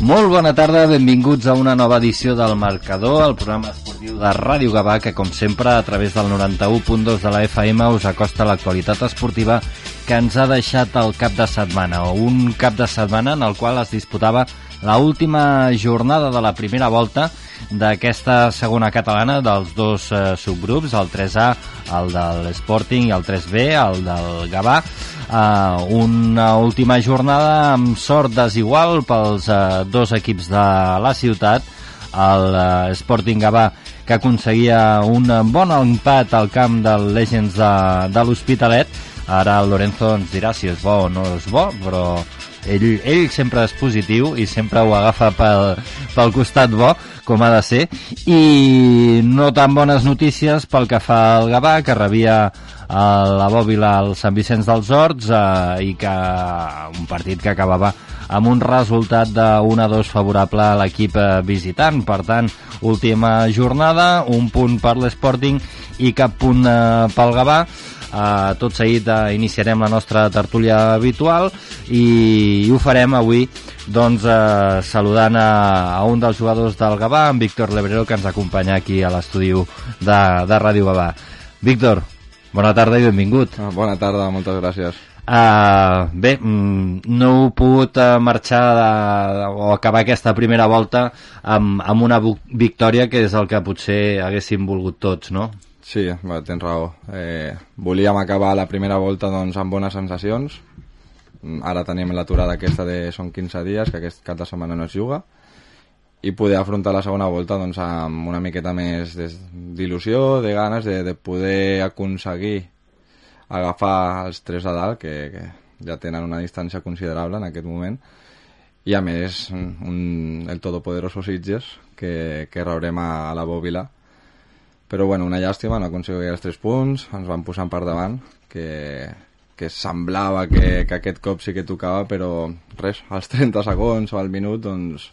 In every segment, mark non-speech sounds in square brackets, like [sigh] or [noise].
Molt bona tarda, benvinguts a una nova edició del Marcador, el programa esportiu de Ràdio Gavà, que com sempre a través del 91.2 de la FM us acosta l'actualitat esportiva que ens ha deixat el cap de setmana, o un cap de setmana en el qual es disputava la última jornada de la primera volta d'aquesta segona catalana dels dos eh, subgrups, el 3A, el de l'Sporting i el 3B, el del Gavà, eh, una última jornada amb sort desigual pels eh, dos equips de la ciutat, el eh, Sporting Gavà que aconseguia un bon empat al camp del Legends de, de l'Hospitalet, ara el Lorenzo ens dirà si és bo o no és bo, però ell, ell sempre és positiu i sempre ho agafa pel, pel costat bo, com ha de ser, i no tan bones notícies pel que fa al Gavà, que rebia a la bòbila al Sant Vicenç dels Horts eh, i que un partit que acabava amb un resultat de 1-2 favorable a l'equip eh, visitant. Per tant, última jornada, un punt per l'Sporting i cap punt eh, pel Gavà. Uh, tot seguit uh, iniciarem la nostra tertúlia habitual i, i ho farem avui doncs, uh, saludant a, a un dels jugadors del Gavà, en Víctor Lebrero, que ens acompanya aquí a l'estudi de, de Ràdio Gavà. Víctor, bona tarda i benvingut. Ah, bona tarda, moltes gràcies. Uh, bé, mm, no he pogut uh, marxar de, o acabar aquesta primera volta amb, amb una victòria que és el que potser haguéssim volgut tots, no? Sí, va, tens raó. Eh, volíem acabar la primera volta doncs, amb bones sensacions. Mm, Ara tenim l'aturada aquesta de són 15 dies, que aquest cap de setmana no es juga, i poder afrontar la segona volta doncs, amb una miqueta més d'il·lusió, de ganes de, de poder aconseguir agafar els tres a dalt, que, que ja tenen una distància considerable en aquest moment, i a més un, el todopoderoso Sitges, que, que rebrem a, a la Bòbila, però bueno, una llàstima, no aconseguir els tres punts, ens van posar per davant, que, que semblava que, que aquest cop sí que tocava, però res, als 30 segons o al minut, doncs,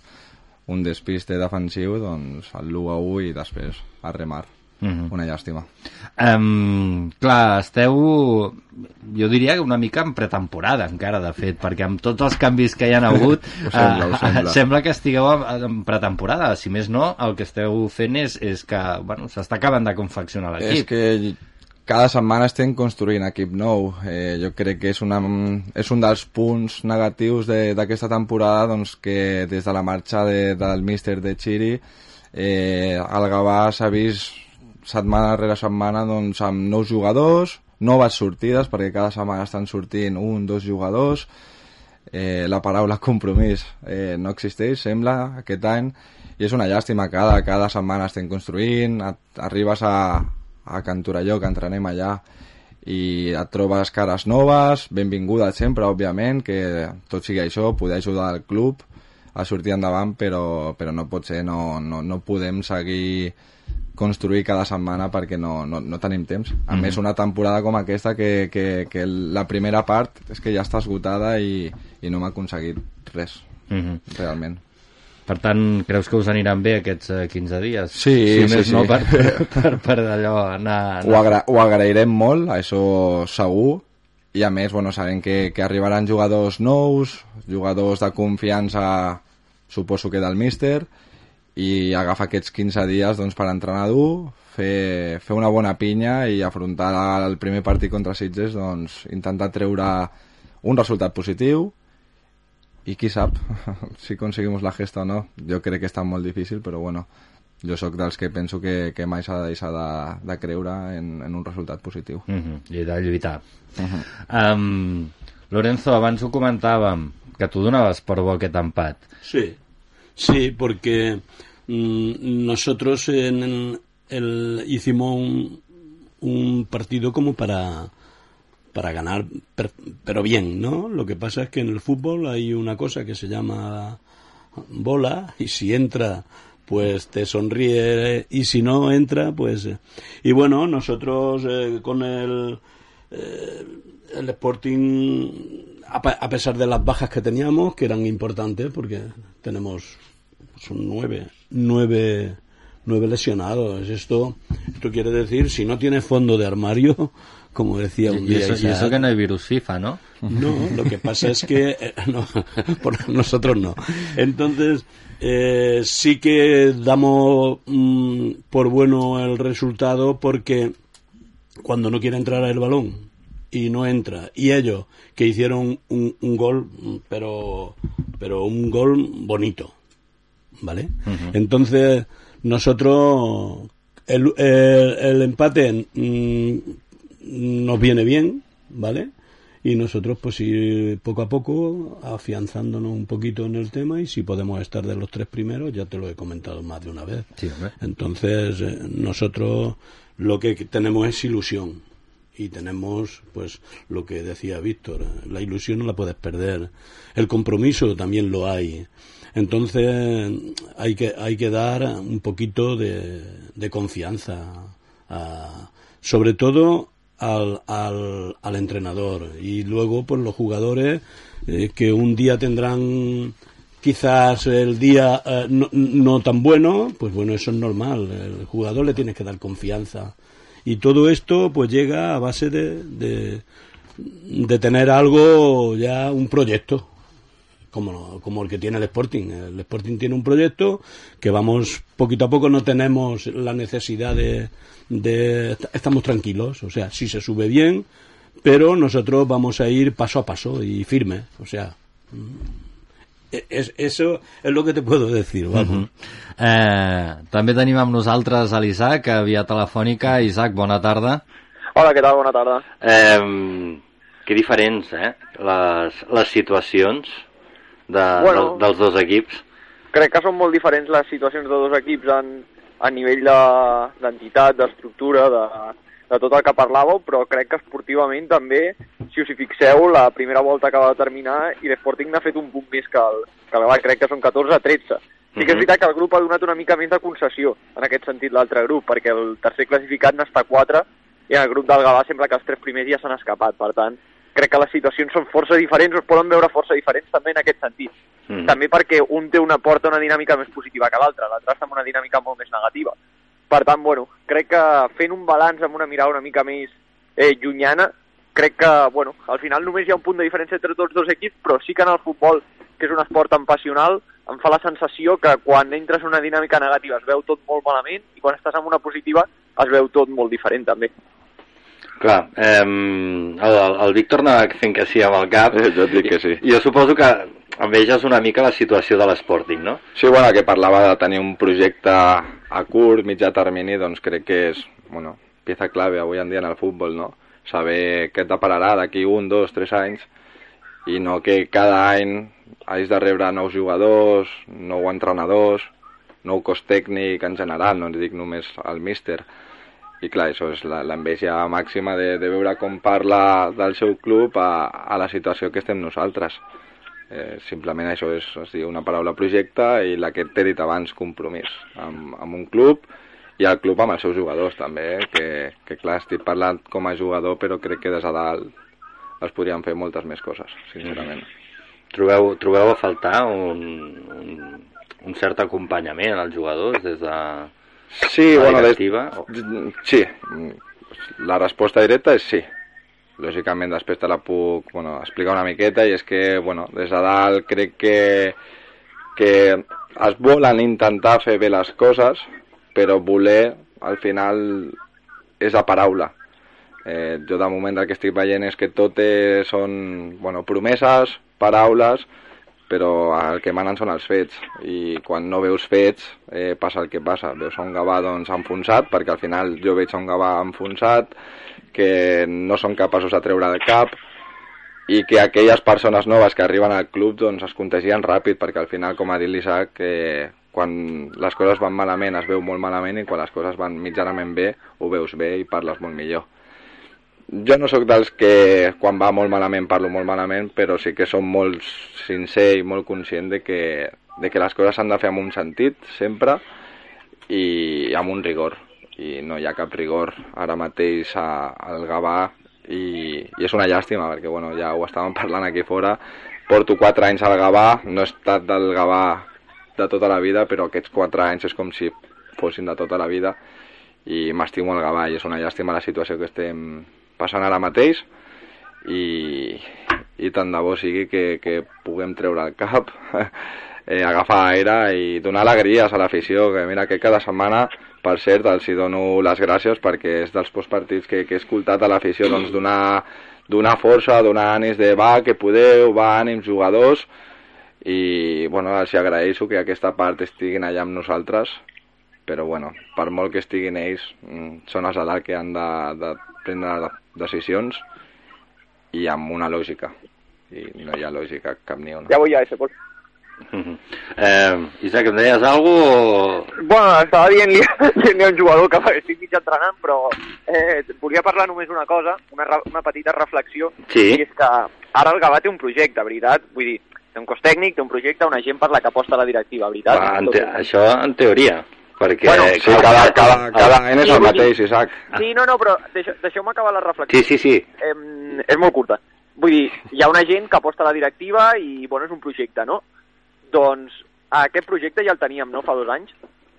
un despiste defensiu, doncs, el l'1 a 1 i després a remar. Uh -huh. Una llàstima. Um, clar, esteu, jo diria que una mica en pretemporada encara, de fet, perquè amb tots els canvis que hi han hagut [laughs] sembla, ho sembla. Uh, sembla que estigueu en pretemporada. Si més no, el que esteu fent és, és que bueno, s'està acabant de confeccionar l'equip. És que cada setmana estem construint equip nou. Eh, jo crec que és, una, és un dels punts negatius d'aquesta de, temporada doncs, que des de la marxa de, del míster de Chiri eh, el Gavà s'ha vist setmana rere setmana doncs, amb nous jugadors, noves sortides, perquè cada setmana estan sortint un, dos jugadors, eh, la paraula [laughs] compromís eh, no existeix, sembla, aquest any, i és una llàstima, cada, cada setmana estem construint, et, arribes a, a Can Torelló, que entrenem allà, i et trobes cares noves, benvingudes sempre, òbviament, que tot sigui això, poder ajudar el club a sortir endavant, però, però no pot ser, no, no, no podem seguir construir cada setmana perquè no, no, no tenim temps. A mm -hmm. més, una temporada com aquesta que, que, que la primera part és que ja està esgotada i, i no m'ha aconseguit res, mm -hmm. realment. Per tant, creus que us aniran bé aquests eh, 15 dies? Sí, si més sí, no, sí. per, per, [laughs] per, per allò anar... anar... Ho, agra ho agrairem molt, això segur, i a més, bueno, sabem que, que arribaran jugadors nous, jugadors de confiança, suposo que del míster, i agafa aquests 15 dies doncs, per entrenar dur, fer, fer una bona pinya i afrontar el primer partit contra Sitges, doncs, intentar treure un resultat positiu i qui sap [laughs] si aconseguim la gesta o no. Jo crec que està molt difícil, però bueno, jo sóc dels que penso que, que mai s'ha de deixar de, de creure en, en un resultat positiu. Uh -huh. I de lluitar. Uh -huh. um, Lorenzo, abans ho comentàvem, que tu donaves per bo aquest empat. Sí, sí, porque mmm, nosotros en el, hicimos un, partido como para para ganar, per, pero bien, ¿no? Lo que pasa es que en el fútbol hay una cosa que se llama bola y si entra pues te sonríe y si no entra pues y bueno nosotros eh, con el eh, el Sporting a, a pesar de las bajas que teníamos que eran importantes porque tenemos son nueve nueve nueve lesionados esto esto quiere decir si no tienes fondo de armario [laughs] como decía un Y día eso, y eso que no hay virus FIFA, ¿no? no, lo que pasa es que eh, [laughs] no, [laughs] por nosotros no. Entonces, eh, sí que damos mm, por bueno el resultado porque cuando no quiere entrar el balón y no entra, y ellos que hicieron un, un gol, pero, pero un gol bonito, ¿vale? Entonces, nosotros, el, el- el empate mm, nos viene bien, ¿vale? Y nosotros, pues ir poco a poco afianzándonos un poquito en el tema y si podemos estar de los tres primeros, ya te lo he comentado más de una vez. Sí. Entonces, eh, nosotros lo que tenemos es ilusión. Y tenemos, pues, lo que decía Víctor, la ilusión no la puedes perder. El compromiso también lo hay. Entonces, hay que, hay que dar un poquito de, de confianza, a- sobre todo al, al, al entrenador. Y luego, pues, los jugadores eh, que un día tendrán quizás el día eh, no, no tan bueno, pues bueno, eso es normal. El jugador le tienes que dar confianza. Y todo esto pues llega a base de, de, tener algo, ya un proyecto, como, como el que tiene el Sporting. El Sporting tiene un proyecto que vamos poquito a poco, no tenemos la necesidad de, de estamos tranquilos, o sea, si se sube bien, pero nosotros vamos a ir paso a paso y firme, o sea, es, eso es lo que te puedo decir, vamos. Eh, també tenim amb nosaltres a l'Isaac, a via telefònica. Isaac, bona tarda. Hola, què tal? Bona tarda. Eh, que diferents, eh? Les, les situacions de, Bueno. del, dels dos equips. Crec que són molt diferents les situacions de dos equips en, a nivell de- d'entitat, de, d'estructura, de, de tot el que parlàveu, però crec que esportivament també, si us hi fixeu, la primera volta que va terminar i l'Sporting n'ha fet un punt més que el, que el Gavà, crec que són 14 a 13. Sí que és Mhm. veritat que el grup ha donat una mica més de concessió, en aquest sentit, l'altre grup, perquè el tercer classificat n'està 4 i en el grup del Gavà sembla que els tres primers ja s'han escapat. Per tant, crec que les situacions són força diferents, o es poden veure força diferents també en aquest sentit. Mhm. També perquè un té una porta una dinàmica més positiva que l'altre, l'altre està amb una dinàmica molt més negativa. Per tant, bueno, crec que fent un balanç amb una mirada una mica més eh, llunyana, crec que, bueno, al final només hi ha un punt de diferència entre tots dos equips, però sí que en el futbol, que és un esport tan passional, em fa la sensació que quan entres en una dinàmica negativa es veu tot molt malament i quan estàs en una positiva es veu tot molt diferent també. Clar, eh, el, el Víctor anava fent que sí amb el cap. Eh, jo et dic que sí. I, jo suposo que enveges una mica la situació de l'Sporting, no? Sí, bueno, que parlava de tenir un projecte a curt, mitjà termini, doncs crec que és, bueno, pieza clave avui en dia en el futbol, no? Saber què et depararà d'aquí un, dos, tres anys i no que cada any hagis de rebre nous jugadors, nou entrenadors, nou cos tècnic en general, no ens dic només el míster. I clar, això és l'enveja màxima de, de veure com parla del seu club a, a la situació que estem nosaltres. Eh, simplement això és, es diu una paraula projecte i la que t'he dit abans, compromís amb, amb un club i el club amb els seus jugadors també, eh? que, que clar, estic parlant com a jugador però crec que des de dalt es podrien fer moltes més coses, sincerament. Trobeu, trobeu a faltar un, un, un cert acompanyament als jugadors des de Sí, la bueno, des... directiva? sí, la resposta directa és sí. Lògicament després te la puc bueno, explicar una miqueta i és que bueno, des de dalt crec que, que es volen intentar fer bé les coses però voler al final és la paraula. Eh, jo de moment el que estic veient és que tot són bueno, promeses, paraules, però el que manen són els fets. I quan no veus fets eh, passa el que passa, veus un Gavà doncs, enfonsat perquè al final jo veig un Gavà enfonsat que no són capaços de treure del cap i que aquelles persones noves que arriben al club doncs, es contagien ràpid perquè al final, com ha dit l'Isaac, eh, quan les coses van malament es veu molt malament i quan les coses van mitjanament bé ho veus bé i parles molt millor jo no sóc dels que quan va molt malament parlo molt malament, però sí que som molt sincer i molt conscient de que de que les coses s'han de fer amb un sentit, sempre, i amb un rigor. I no hi ha cap rigor ara mateix a, al Gavà i, i és una llàstima perquè bueno, ja ho estàvem [laughs] parlant aquí fora porto 4 anys al Gavà no he estat del Gavà de tota la vida però aquests 4 anys és com si fossin de tota la vida i m'estimo el Gavà i és una llàstima la situació que estem passant ara mateix i, i tant de bo sigui que, que puguem treure el cap [laughs] eh, agafar aire i donar alegries a l'afició que mira que cada setmana per cert, els hi dono les gràcies perquè és dels postpartits que, que he escoltat a l'afició doncs, donar, donar força, donar ànims de va, que podeu, va, ànims jugadors i bueno, els agraeixo que aquesta part estiguin allà amb nosaltres però bueno, per molt que estiguin ells mm, són els de dalt que han de, de prendre decisions i amb una lògica i no hi ha lògica cap ni una Ja voy a ese. Uh -huh. eh, Isaac, em deies alguna o... Bueno, estava dient-li [laughs] dient a un jugador que [laughs] estic mig entrenant, però eh, volia parlar només una cosa, una, una petita reflexió, Sí. i és que ara el Gavà té un projecte, veritat? Vull dir, té un cos tècnic, té un projecte, una gent per la que aposta la directiva, veritat? Va, en te això en teoria, perquè... Bueno, Sí, cada, cada, cada any és el mateix, Isaac. Sí, no, no, però deixeu- deixeu-me acabar la reflexió. Sí, sí, sí. Eh, és molt curta. Vull dir, hi ha una gent que aposta a la directiva i, bueno, és un projecte, no? Doncs aquest projecte ja el teníem, no?, fa dos anys.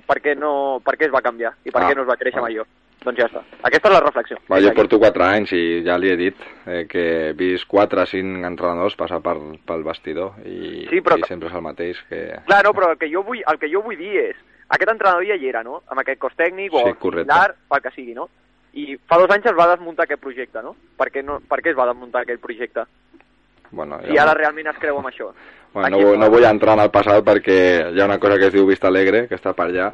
Per què, no, per què es va canviar? I per Ah, què no es va créixer ah. millor? Doncs ja està. Aquesta és la reflexió. Va, jo porto 4 anys i ja li he dit eh, que he vist 4 o 5 entrenadors passar per, pel vestidor i, Sí, però- i sempre és el mateix que... Clar, no, però el que jo vull, el que jo vull dir és aquest entrenador ja hi era, no?, amb aquest cos tècnic o Sí, similar, pel que sigui, no? I fa dos anys es va desmuntar aquest projecte, no? Per què, no, per què es va desmuntar aquell projecte? Bueno, Si ara realment es creu amb això. bueno, Aquí no, no. no vull entrar en el passat perquè hi ha una cosa que es diu Vista Alegre, que està per allà.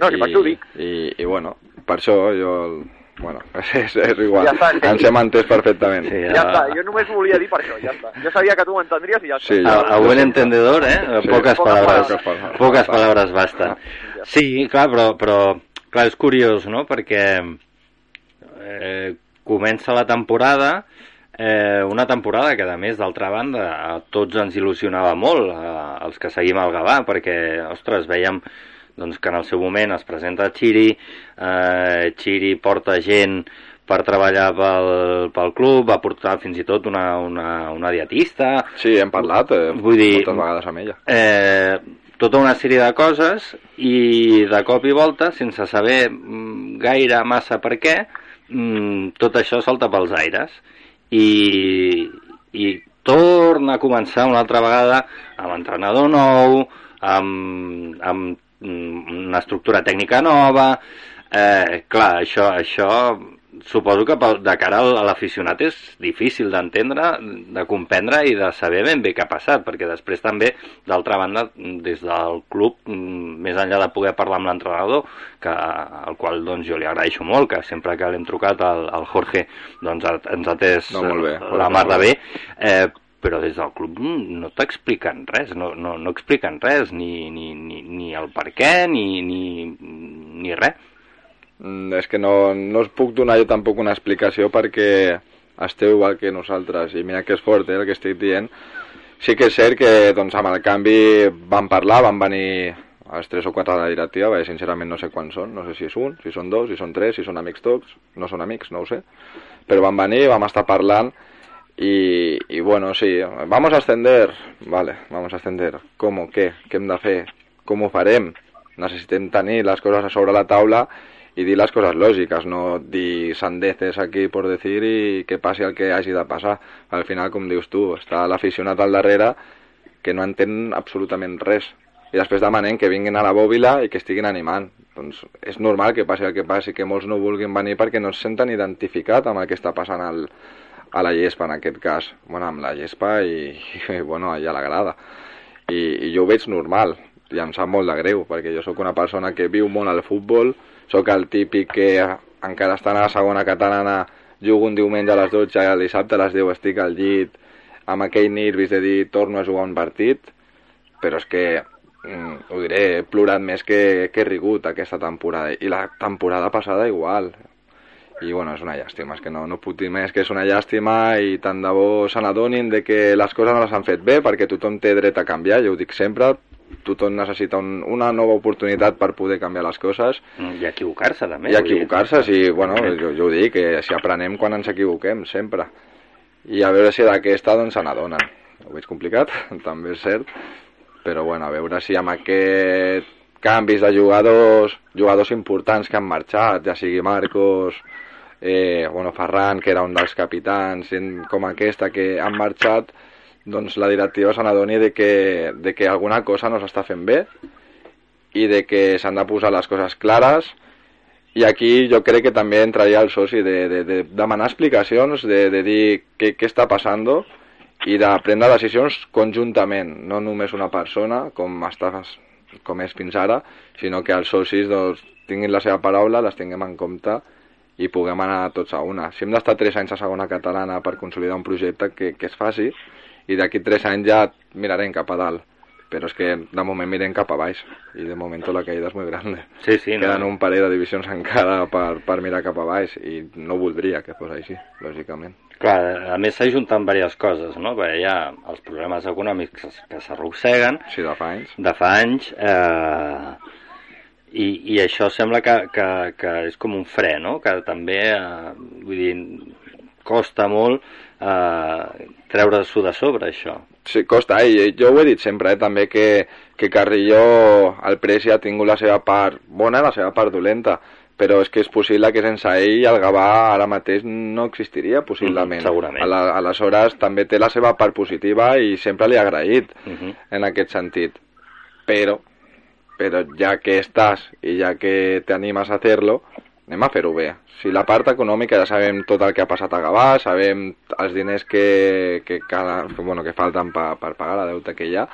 No, si per això ho dic. I, I, bueno, per això jo... el- Bueno, [laughs] és, és igual. Ja està, sí. Ens hem entès perfectament. Sí, Ja està, jo només ho volia dir per això, ja està. Jo sabia que tu ho entendries i ja està. Sí, A, ja- a buen entendedor, eh? Sí. Poques Poques paraules. paraules. Poques Poques paraules. paraules basta. Sí, clar, però, però clar, és curiós, no?, perquè eh, comença la temporada, eh, una temporada que, a més, d'altra banda, a tots ens il·lusionava molt, a, als que seguim el Gavà, perquè, ostres, veiem doncs, que en el seu moment es presenta Chiri, eh, Chiri porta gent per treballar pel, pel club, va portar fins i tot una, una, una dietista, Sí, hem parlat eh, Vull dir- moltes vegades amb ella. eh, tota una sèrie de coses i de cop i volta, sense saber mm, gaire massa per què, mm, tot això salta pels aires. I, i torna a començar una altra vegada amb entrenador nou, amb, amb mm, una estructura tècnica nova, eh, clar, això, això suposo que de cara a l'aficionat és difícil d'entendre, de comprendre i de saber ben bé què ha passat, perquè després també, d'altra banda, des del club, mm, més enllà de poder parlar amb l'entrenador, que al qual doncs, jo li agraeixo molt, que sempre que l'hem trucat al, al Jorge doncs, ens ha atès No, bé, eh, la mar de bé, eh, però des del club mm, no t'expliquen res, no, no, no expliquen res, ni, ni, ni, ni el per què, ni, ni, ni res. Mm, és que no, no us puc donar jo tampoc una explicació perquè esteu igual que nosaltres. I mira que és fort eh, el que estic dient. Sí que és cert que doncs, amb el canvi van parlar, van venir els tres o quatre de la directiva, perquè sincerament no sé quants són, no sé si és un, si són dos, si són tres, si són amics tots, no són amics, no ho sé, però van venir, vam estar parlant y, y bueno, sí, vamos a ascender, vale, vamos a ascender, ¿cómo, qué, què hem de fer, com ho farem, necessitem tenir les coses a sobre la taula i dir les coses lògiques, no dir sandeces aquí per decir i que passi el que hagi de passar. Al final, com dius tu, està l'aficionat al darrere que no entén absolutament res. I després demanem que vinguin a la bòbila i que estiguin animant. Doncs és normal que passi el que passi, que molts no vulguin venir perquè no es senten identificat amb el que està passant al, a la llespa, en aquest cas. Bueno, amb la llespa i, i bueno, allà a la grada. I, I jo ho veig normal, i em sap molt de greu, perquè jo sóc una persona que viu molt al futbol, sóc el típic que encara estant a la segona catalana jugo un diumenge a les 12 i el dissabte a les 10 estic al llit amb aquell nervis de dir torno a jugar un partit, però és que mm, ho diré, he plorat més que, que he rigut aquesta temporada i la temporada passada igual. I bueno, és una llàstima, és que no, no puc dir més que és una llàstima i tant de bo se n'adonin de que les coses no les han fet bé perquè tothom té dret a canviar, jo ho dic sempre tothom necessita un, una nova oportunitat per poder canviar les coses Mm, I equivocar-se, també. i equivocar-se, sí, bueno, jo, jo ho dic, que si aprenem quan ens equivoquem, sempre. I a veure si d'aquesta doncs se n'adonen. Ho veig complicat, [laughs] també és cert, però bueno, a veure si amb aquest canvis de jugadors, jugadors importants que han marxat, ja sigui Marcos, eh, bueno, Ferran, que era un dels capitans, com aquesta que han marxat, doncs la directiva se n'adoni de, que, de que alguna cosa no s'està fent bé i de que s'han de posar les coses clares i aquí jo crec que també entraria el soci de, de, de demanar explicacions, de, de dir què, què està passant i de prendre decisions conjuntament, no només una persona, com, està, com és fins ara, sinó que els socis doncs, tinguin la seva paraula, les tinguem en compte i puguem anar tots a una. Si hem d'estar tres anys a segona catalana per consolidar un projecte que, que es faci, i d'aquí tres anys ja mirarem cap a dalt. Però és que de moment mirem cap a baix. I de moment la caïda és molt gran Sí, sí, no. queden un parell de divisions encara per, per mirar cap a baix. I no voldria que fos així, lògicament. Clar, a més s'ajunten diverses coses, no? Perquè hi ha els problemes econòmics que s'arrosseguen. Sí, de fa anys. De fa anys eh, i, i això sembla que, que, que és com un fre, no? Que també, eh, vull dir, costa molt eh, treure-s'ho de sobre, això. Sí, costa, i jo ho he dit sempre, eh, també que, que Carrillo, el Presi ha tingut la seva part bona i la seva part dolenta, però és que és possible que sense ell el Gavà ara mateix no existiria, possiblement. Mm, segurament. Ala, aleshores, també té la seva part positiva i sempre li ha agraït Uh -huh. en aquest sentit. Però, però ja que estàs i ja que te animes a fer-lo, anem a fer-ho bé. Si la part econòmica ja sabem tot el que ha passat a Gavà, sabem els diners que, que, que, bueno, que falten per, per pagar la deuta que hi ha,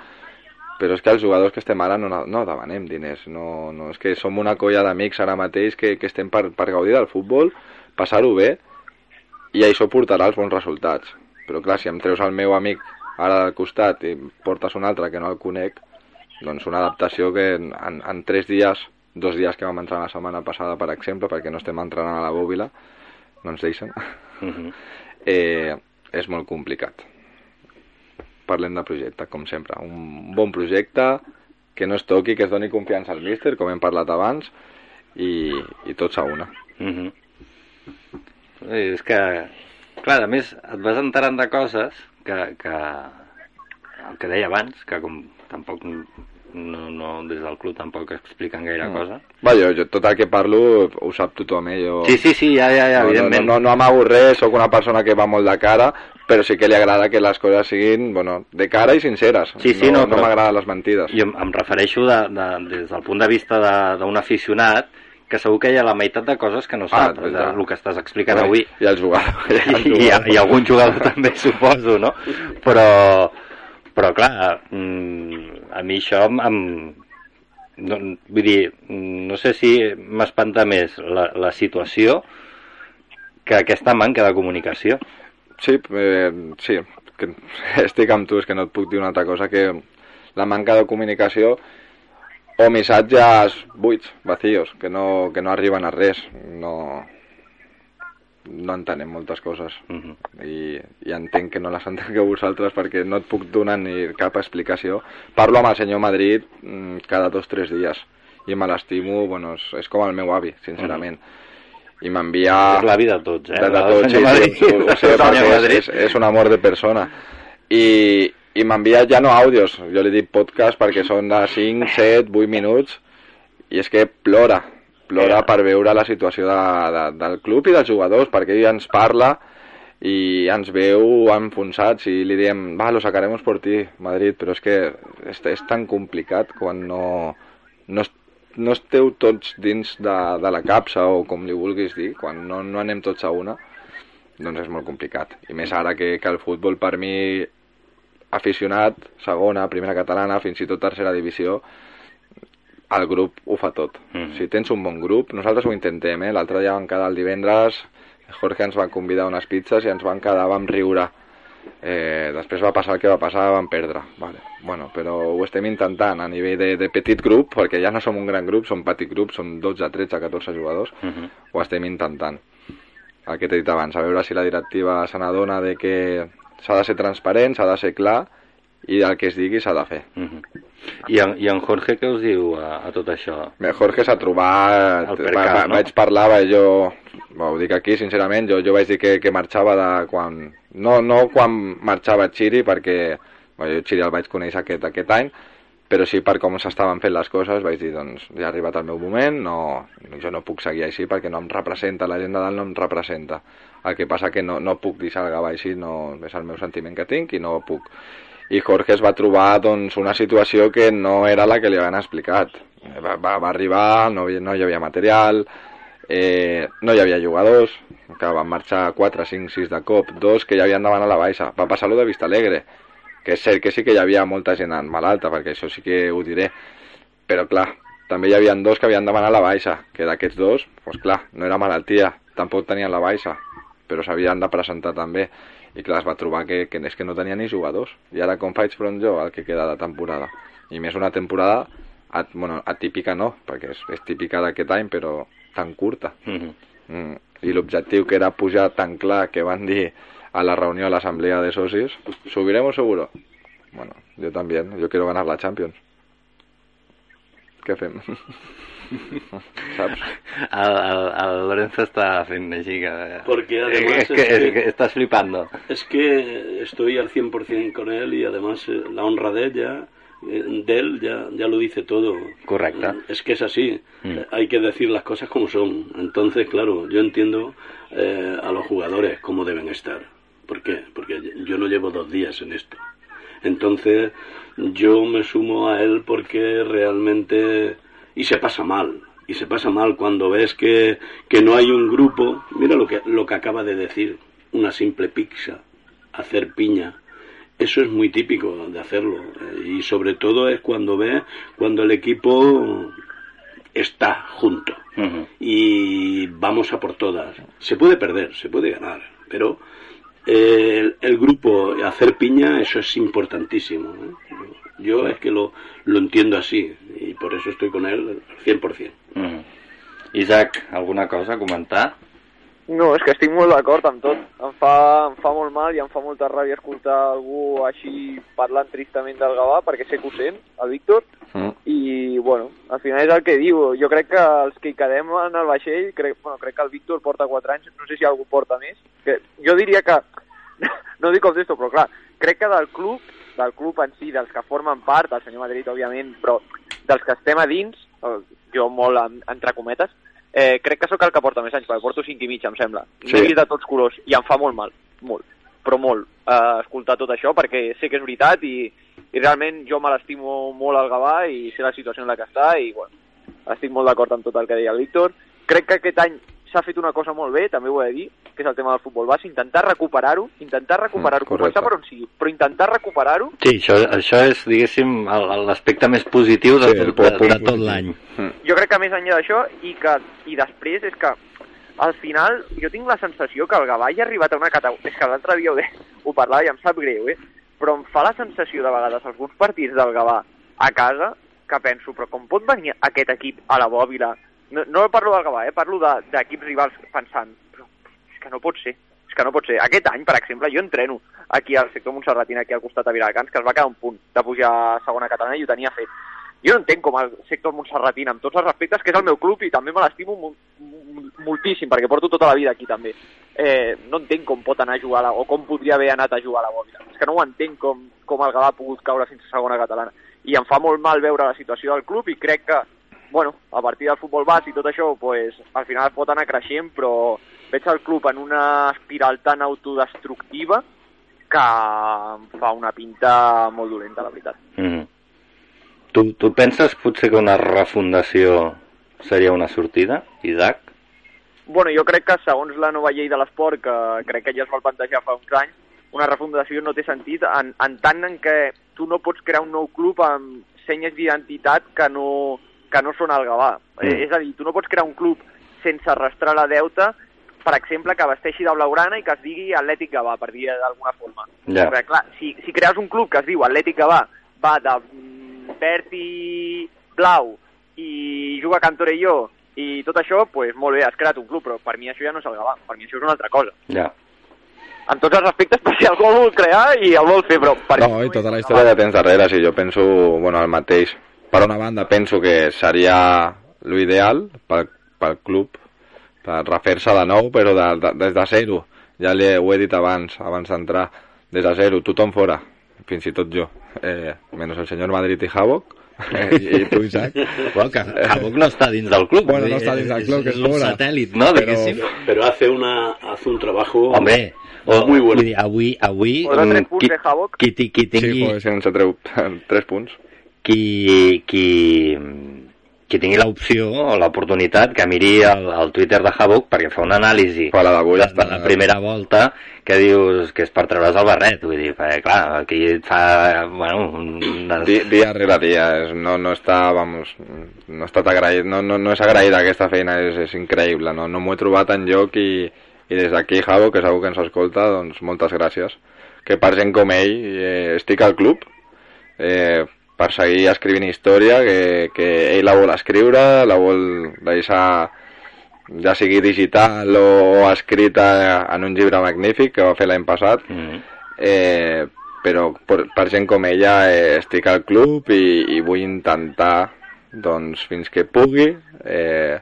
però és que els jugadors que estem ara no, no demanem diners, no, no, és que som una colla d'amics ara mateix que, que estem per, per gaudir del futbol, passar-ho bé, i això portarà els bons resultats. Però clar, si em treus el meu amic ara del costat i portes un altre que no el conec, doncs una adaptació que en, en, en tres dies, dos dies que vam entrar la setmana passada, per exemple, perquè no estem entrenant a la bòbila, no ens deixen, Uh [laughs] -huh. eh, és molt complicat. Parlem de projecte, com sempre. Un bon projecte, que no es toqui, que es doni confiança al míster, com hem parlat abans, i, i tots a una. Uh -huh. És que, clar, a més, et vas enterant de coses que, que el que deia abans, que com tampoc no, no, des del club tampoc expliquen gaire Mm. cosa. Va, jo, jo tot el que parlo ho sap tothom, eh? Jo... Sí, sí, sí, ja, ja, ja no, no, evidentment. no, no amago res, sóc una persona que va molt de cara, però sí que li agrada que les coses siguin, bueno, de cara i sinceres. Sí, sí, no, no, però- m'agraden les mentides. Jo em, refereixo de, de, des del punt de vista de- d'un aficionat que segur que hi ha la meitat de coses que no Ah, sap, ah, ja. el que estàs explicant avui. I el jugador. [laughs] I, i, i algun jugador [laughs] també, suposo, no? Però, però clar, mm, a mi això em, no, vull dir, no sé si m'espanta més la, la situació que aquesta manca de comunicació. Sí, eh, sí, que [laughs] estic amb tu, és que no et puc dir una altra cosa que la manca de comunicació o missatges buits, vacíos, que no, que no arriben a res. No, no entenem moltes coses. Uh -huh. i, i entenc que no les entengueu vosaltres perquè no et puc donar ni cap explicació. Parlo amb el senyor Madrid mm, cada dos o tres dies i me l'estimo, bueno, és, és com el meu avi, sincerament. I m'envia... És la vida de tots, eh? De, de tots, sí, Madrid. sí, ho, ho sé, [laughs] perquè és, és un amor de persona. I, i m'envia ja no àudios, jo li dic podcast perquè són de 5, 7, 8 minuts i és que plora, plora Eh. per veure la situació de, de, del club i dels jugadors, perquè ell ens parla i ens veu enfonsats i li diem, va, lo sacaremos por ti, Madrid, però és que és, és tan complicat quan no, no, no esteu tots dins de, de la capsa o com li vulguis dir, quan no, no anem tots a una, doncs és molt complicat. I més ara que, que el futbol per mi aficionat, segona, primera catalana, fins i tot tercera divisió, el grup ho fa tot. Mhm. Si tens un bon grup, nosaltres ho intentem, eh? L'altre dia vam quedar el divendres, Jorge ens va convidar unes pizzas i ens van quedar, vam riure. Eh, després va passar el que va passar, vam perdre. Vale. Bueno, però ho estem intentant a nivell de, de petit grup, perquè ja no som un gran grup, som petit grup, som 12, 13, 14 jugadors, Uh -huh. ho estem intentant. El que t'he dit abans, a veure si la directiva se n'adona de que s'ha de ser transparent, s'ha de ser clar i el que es digui s'ha de fer. Uh -huh. I, en, I en Jorge què us diu a, a tot això? Bé, Jorge s'ha trobat... El va, va, no? Vaig parlar, va, jo... Ho dic aquí, sincerament, jo, jo vaig dir que, que marxava de quan... No, no quan marxava Xiri, perquè bueno, jo Xiri el vaig conèixer aquest, aquest any, però sí per com s'estaven fent les coses vaig dir, doncs, ja ha arribat el meu moment, no, jo no puc seguir així perquè no em representa, la gent de dalt no em representa. El que passa que no, no puc deixar el Gavà així, no, és el meu sentiment que tinc i no puc. I Jorge es va trobar doncs, una situació que no era la que li havien explicat. Va, va, va arribar, no, no hi havia material, eh, no hi havia jugadors, que van marxar 4, 5, 6 de cop, dos que ja havien demanat la baixa. Va passar lo de Vista Alegre, que és cert que sí que hi havia molta gent en malalta, perquè això sí que ho diré, però clar, també hi havia dos que havien demanat la baixa, que d'aquests dos, doncs clar, no era malaltia, tampoc tenien la baixa, però s'havien de presentar també, i clar, es va trobar que, que és que no tenia ni jugadors, i ara com faig front jo al que queda de temporada, i més una temporada, at, bueno, atípica no, perquè és, és típica d'aquest any, però tan curta, Uh -huh. Mm. I l'objectiu que era pujar tan clar que van dir a la reunió a l'assemblea de socis, ¿subiremos seguro? Bueno, yo también, yo quiero ganar la Champions. Què fem? [laughs] Saps? El, el, el Lorenzo està fent així que... Porque además es, que, es que- es que estás flipando. Es que estoy al 100% con él y además eh, la honra de ella, eh, de él, ya, ya lo dice todo. Correcto. Es que es así. Mm. Eh, Hay que decir las cosas como son. Entonces, claro, yo entiendo eh, a los jugadores cómo deben estar. ¿Por qué? Porque yo no llevo dos días en esto. Entonces, yo me sumo a él porque realmente... Y se pasa mal. Y se pasa mal cuando ves que, que no hay un grupo. Mira lo que, lo que acaba de decir. Una simple pizza. Hacer piña. Eso es muy típico de hacerlo. eh, Y sobre todo es cuando ves, cuando el equipo está junto. Uh -huh. Y vamos a por todas. Se puede perder, se puede ganar. Pero eh, el, el grupo, hacer piña, eso es importantísimo. ¿eh? Yo es que lo, lo entiendo así. Y por eso estoy con él al 100%. Uh -huh. Isaac, alguna cosa a comentar? No, és que estic molt d'acord amb tot. Em fa, em fa molt mal i em fa molta ràbia escoltar algú així parlant tristament del Gavà, perquè sé que ho sent, el Víctor, Mm. i, bueno, al final és el que diu. Jo crec que els que hi quedem en el vaixell, crec, bueno, crec que el Víctor porta 4 anys, no sé si algú porta més, que jo diria que, [laughs] no dic com d'esto, però clar, crec que del club, del club en si, dels que formen part, el senyor Madrid, òbviament, però dels que estem a dins, jo molt en, entre cometes, eh, crec que sóc el que porta més anys, perquè porto 5 i mig, em sembla. Sí. Vist de tots colors i em fa molt mal, molt, però molt, eh, escoltar tot això, perquè sé que és veritat i, i realment jo me l'estimo molt al Gavà i sé la situació en la que està i, bueno, estic molt d'acord amb tot el que deia el Víctor. Crec que aquest any s'ha fet una cosa molt bé, també ho he de dir, que és el tema del futbol base, intentar recuperar-ho, intentar recuperar-ho, Mm, començar per on sigui, però intentar recuperar-ho Sí, això, això és, diguéssim, l'aspecte més positiu de, Sí, sí, el de, de, de tot l'any. Mm. jo crec que més enllà d'això i que i després és que al final jo tinc la sensació que el Gavà ja ha arribat a una categoria, és que l'altre dia ho, de, ho parlava i em sap greu, eh? però em fa la sensació de vegades alguns partits del Gavà a casa que penso, però com pot venir aquest equip a la bòbila? No, no parlo del Gavà, eh? parlo de- d'equips rivals pensant, però és que no pot ser, és que no pot ser. Aquest any, per exemple, jo entreno aquí al sector Montserratina, aquí al costat de Viladecans, que es va quedar un punt de pujar a segona catalana i ho tenia fet. Jo no entenc com el sector Montserratina, amb tots els respectes, que és el meu club i també me l'estimo moltíssim, perquè porto tota la vida aquí també. Eh, no entenc com pot anar a jugar, la, o com podria haver anat a jugar a la Bòbila. És que no ho entenc com, com el Gavà ha pogut caure a segona catalana. I em fa molt mal veure la situació del club i crec que, bueno, a partir del futbol base i tot això, pues, al final pot anar creixent, però veig el club en una espiral tan autodestructiva que em fa una pinta molt dolenta, la veritat. Mm -hmm. tu, tu penses potser que una refundació seria una sortida, Isaac? Bueno, jo crec que segons la nova llei de l'esport, que crec que ja es va plantejar fa uns anys, una refundació no té sentit en, en tant en què tu no pots crear un nou club amb senyes d'identitat que no, que no són el Gavà. Mm. És a dir, tu no pots crear un club sense arrastrar la deuta, per exemple, que vesteixi de blaugrana i que es digui Atlètic Gavà, per dir d'alguna forma. Ja. Perquè, clar, si, si crees un club que es diu Atlètic Gavà, va de mm, verd i blau i juga a Cantorelló i tot això, pues, molt bé, has creat un club, però per mi això ja no és el Gavà, per mi això és una altra cosa. Ja. en tots els aspectes [laughs] per si algú el vol crear i el vol fer, però... Per No, i tota la història de temps darrere, si jo penso, bueno, el mateix. Per una banda, penso que seria l'ideal pel, pel club, per refer-se de nou, però de, de, des de zero. Ja li ho he dit abans, abans d'entrar. Des de zero, tothom fora, fins i tot jo. Eh, menys el senyor Madrid i Havoc, eh, i, i tu, Isaac. [laughs] Bueno, que Havoc no està dins del club. Bueno, no està dins del club, que és un fora. satèl·lit, no? Però- Diguéssim. Pero hace, una, hace un trabajo Hombre, o, muy bueno. avui, avui tres mm, punts qui, de Havoc. qui, qui Sí, tingui, ens treu tres punts. Qui, qui, qui tingui l'opció o l'oportunitat que miri el, el Twitter de Havoc perquè fa una anàlisi Però la de, està- de la primera volta que dius que és per treure's el barret vull dir, perquè, clar, aquí et fa bueno, unes... Di, dia rere dia, no, no està, vamos, no estat agraït, no, no, no és agraïda aquesta feina, és, és increïble, no, no m'ho he trobat en lloc i, i des d'aquí, Javo, que segur que ens escolta, doncs moltes gràcies. Que per gent com ell, eh, estic al club, eh, per seguir escrivint història, que, que ell la vol escriure, la vol deixar ja sigui digital o escrita en un llibre magnífic que va fer l'any passat, Mm. eh, però per, per gent com ella eh, estic al club i, i vull intentar doncs, fins que pugui eh,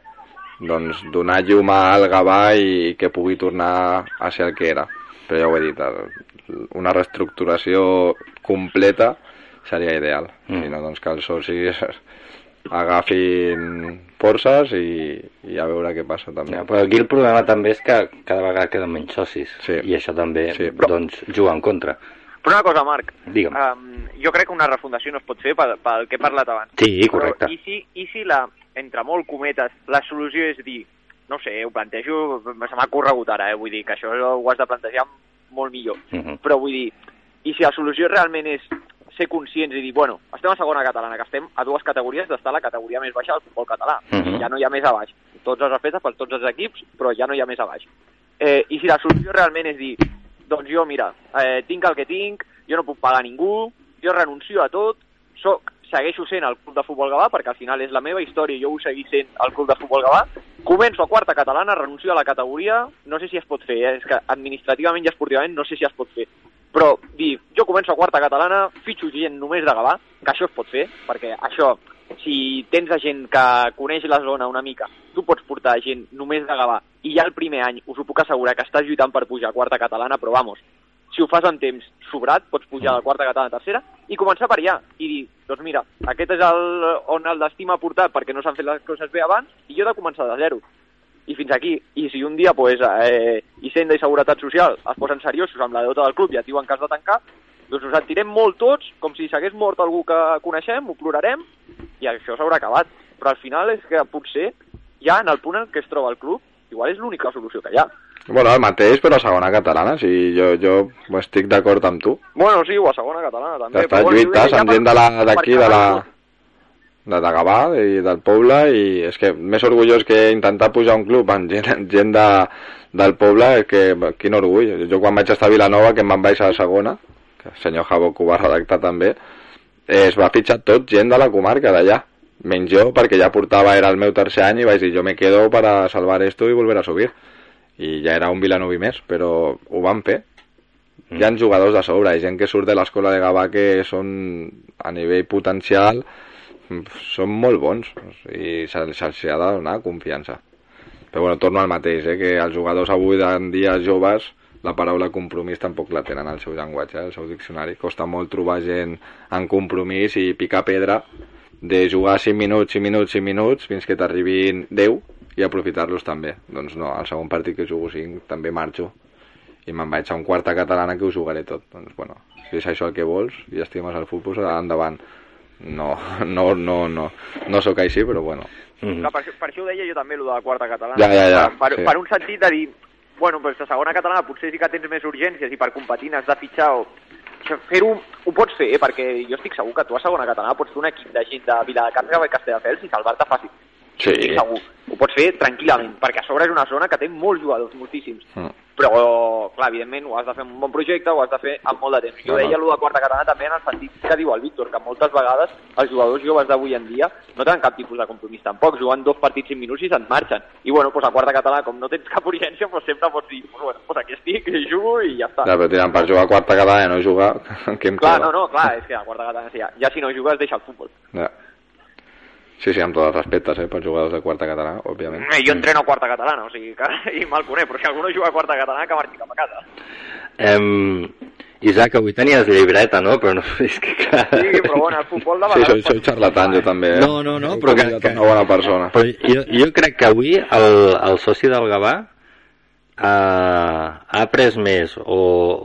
doncs, donar llum al Gavà i que pugui tornar a ser el que era però ja ho he dit una reestructuració completa seria ideal Mm. si no doncs que els socis [laughs] agafin forces i, i a veure què passa també Ja, però aquí el problema també és que cada vegada queden menys socis Sí. i això també Sí, però... doncs, juga en contra. Però una cosa, Marc, Digue'm. um, jo crec que una refundació no es pot fer pel, pel que he parlat abans. Sí, correcte. Però i si, i si la, entre molt cometes, la solució és dir, no sé, ho plantejo, se m'ha corregut ara, eh? vull dir que això ho has de plantejar molt millor. Uh -huh. Però vull dir, i si la solució realment és ser conscients i dir, bueno, estem a segona catalana, que estem a dues categories d'estar a la categoria més baixa del futbol català. Mhm. Ja no hi ha més a baix. Tots els aspectes per tots els equips, però ja no hi ha més a baix. Eh, I si la solució realment és dir, doncs jo, mira, eh, tinc el que tinc, jo no puc pagar ningú, jo renuncio a tot, soc, segueixo sent el club de futbol Gavà, perquè al final és la meva història i jo vull seguir sent el club de futbol Gavà, començo a quarta catalana, renuncio a la categoria, no sé si es pot fer, eh? és que administrativament i esportivament no sé si es pot fer, però dir, jo començo a quarta catalana, fitxo gent només de Gavà, que això es pot fer, perquè això, si tens gent que coneix la zona una mica, tu pots portar gent només de Gavà, i ja el primer any us ho puc assegurar que estàs lluitant per pujar a quarta catalana, però vamos, si ho fas en temps sobrat, pots pujar de quarta catalana a tercera i començar per allà i dir, doncs mira, aquest és el, on el destí m'ha portat perquè no s'han fet les coses bé abans i jo he de començar de zero i fins aquí. I si un dia pues, eh, Hisenda i Seguretat Social es posen seriosos amb la deuta del club i et diuen que has de tancar, doncs us sentirem molt tots, com si s'hagués mort algú que coneixem, ho plorarem, i això s'haurà acabat. Però al final és que potser ja en el punt en què es troba el club, igual és l'única solució que hi ha. Bueno, el mateix, però a segona catalana, sí, jo, jo estic d'acord amb tu. Bueno, sí, o a segona catalana també. Bueno, lluites amb gent de la- d'aquí, de la. De, de Gavà i del poble, i és que més orgullós que intentar pujar un club amb gent, [laughs] gent de, del poble, que quin orgull. Jo quan vaig estar a Vilanova, que em van baixar a segona, que el senyor Javoc ho va redactar també, eh, es va fitxar tot gent de la comarca d'allà, menys jo, perquè ja portava, era el meu tercer any, i vaig dir, jo me quedo para salvar esto i volver a subir. I ja era un Vilanovi més, però ho van fer. Hi ha jugadors de sobre, hi ha gent que surt de l'escola de Gavà que són a nivell potencial són molt bons i se'ls se ha de donar confiança. Però bueno, torno al mateix, eh, que els jugadors avui en dia joves la paraula compromís tampoc la tenen al seu llenguatge, al seu diccionari. Costa molt trobar gent en compromís i picar pedra de jugar 5 minuts, 5 minuts, 5 minuts fins que t'arribin 10 i aprofitar-los també. Doncs no, al segon partit que jugo 5 també marxo i me'n vaig a un quarta catalana que ho jugaré tot. Doncs, bueno, si és això el que vols i estimes el futbol, endavant. No, no, no, no, no sóc així, però bueno. Mm. Clar, per, això- per això ho deia jo també, el de la quarta catalana. Ja, ja, ja, Per, per, sí. per un sentit de dir, bueno, doncs a segona catalana potser sí que tens més urgències i per competir n'has de fitxar o... Fer-ho ho pots fer, eh? perquè jo estic segur que tu a segona catalana pots fer un equip de gent de Viladecans i Castelldefels i salvar-te fàcil. Sí. Estic segur. Ho pots fer tranquil·lament, perquè a sobre és una zona que té molts jugadors, moltíssims. Mm. però, clar, evidentment ho has de fer amb un bon projecte, ho has de fer amb molt de temps. Jo Clar. deia allò de quarta catalana també en el sentit que diu el Víctor, que moltes vegades els jugadors joves d'avui en dia no tenen cap tipus de compromís tampoc, juguen dos partits 5 minuts i se'n marxen. I bueno, doncs a quarta catalana, com no tens cap urgència, doncs sempre pots dir, bueno, doncs aquí estic, i jugo i ja està. Ja, però tirant per jugar a quarta catalana i no jugar, [laughs] què em Clar, queda? no, no, clar, és que a quarta catalana ja, ja si no jugues deixa el futbol. Ja. Sí, sí, amb tots els respectes, eh, per jugadors de quarta catalana, òbviament. Eh, jo entreno a quarta catalana, o sigui que [laughs] i me'l conec, però si algú no juga a quarta catalana que marxi cap a casa. Em... Isaac, avui tenies llibreta, no? Però no, [laughs] és que clar... Sí, però bueno, el futbol de Sí, vegades... soy, soy charlatán, jo també, eh? No, no, no, però que- que- una bona persona. Però jo, jo crec que avui el, el soci del Gavà ha, ha après més o,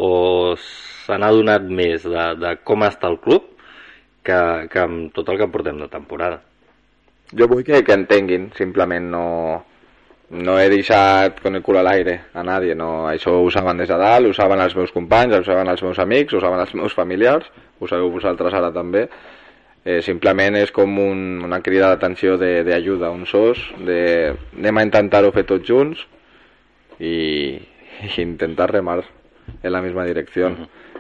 o se n'ha donat més de, de com està el club que, que amb tot el que portem de temporada. Jo vull que, que entenguin, simplement no, no he deixat con el cul a l'aire a nadie, no, això ho saben des de dalt, ho saben els meus companys, ho saben els meus amics, ho saben els meus familiars, ho sabeu vosaltres ara també, eh, simplement és com un, una crida d'atenció d'ajuda, un sos, de anem a intentar-ho fer tots junts i, i intentar remar en la misma direcció.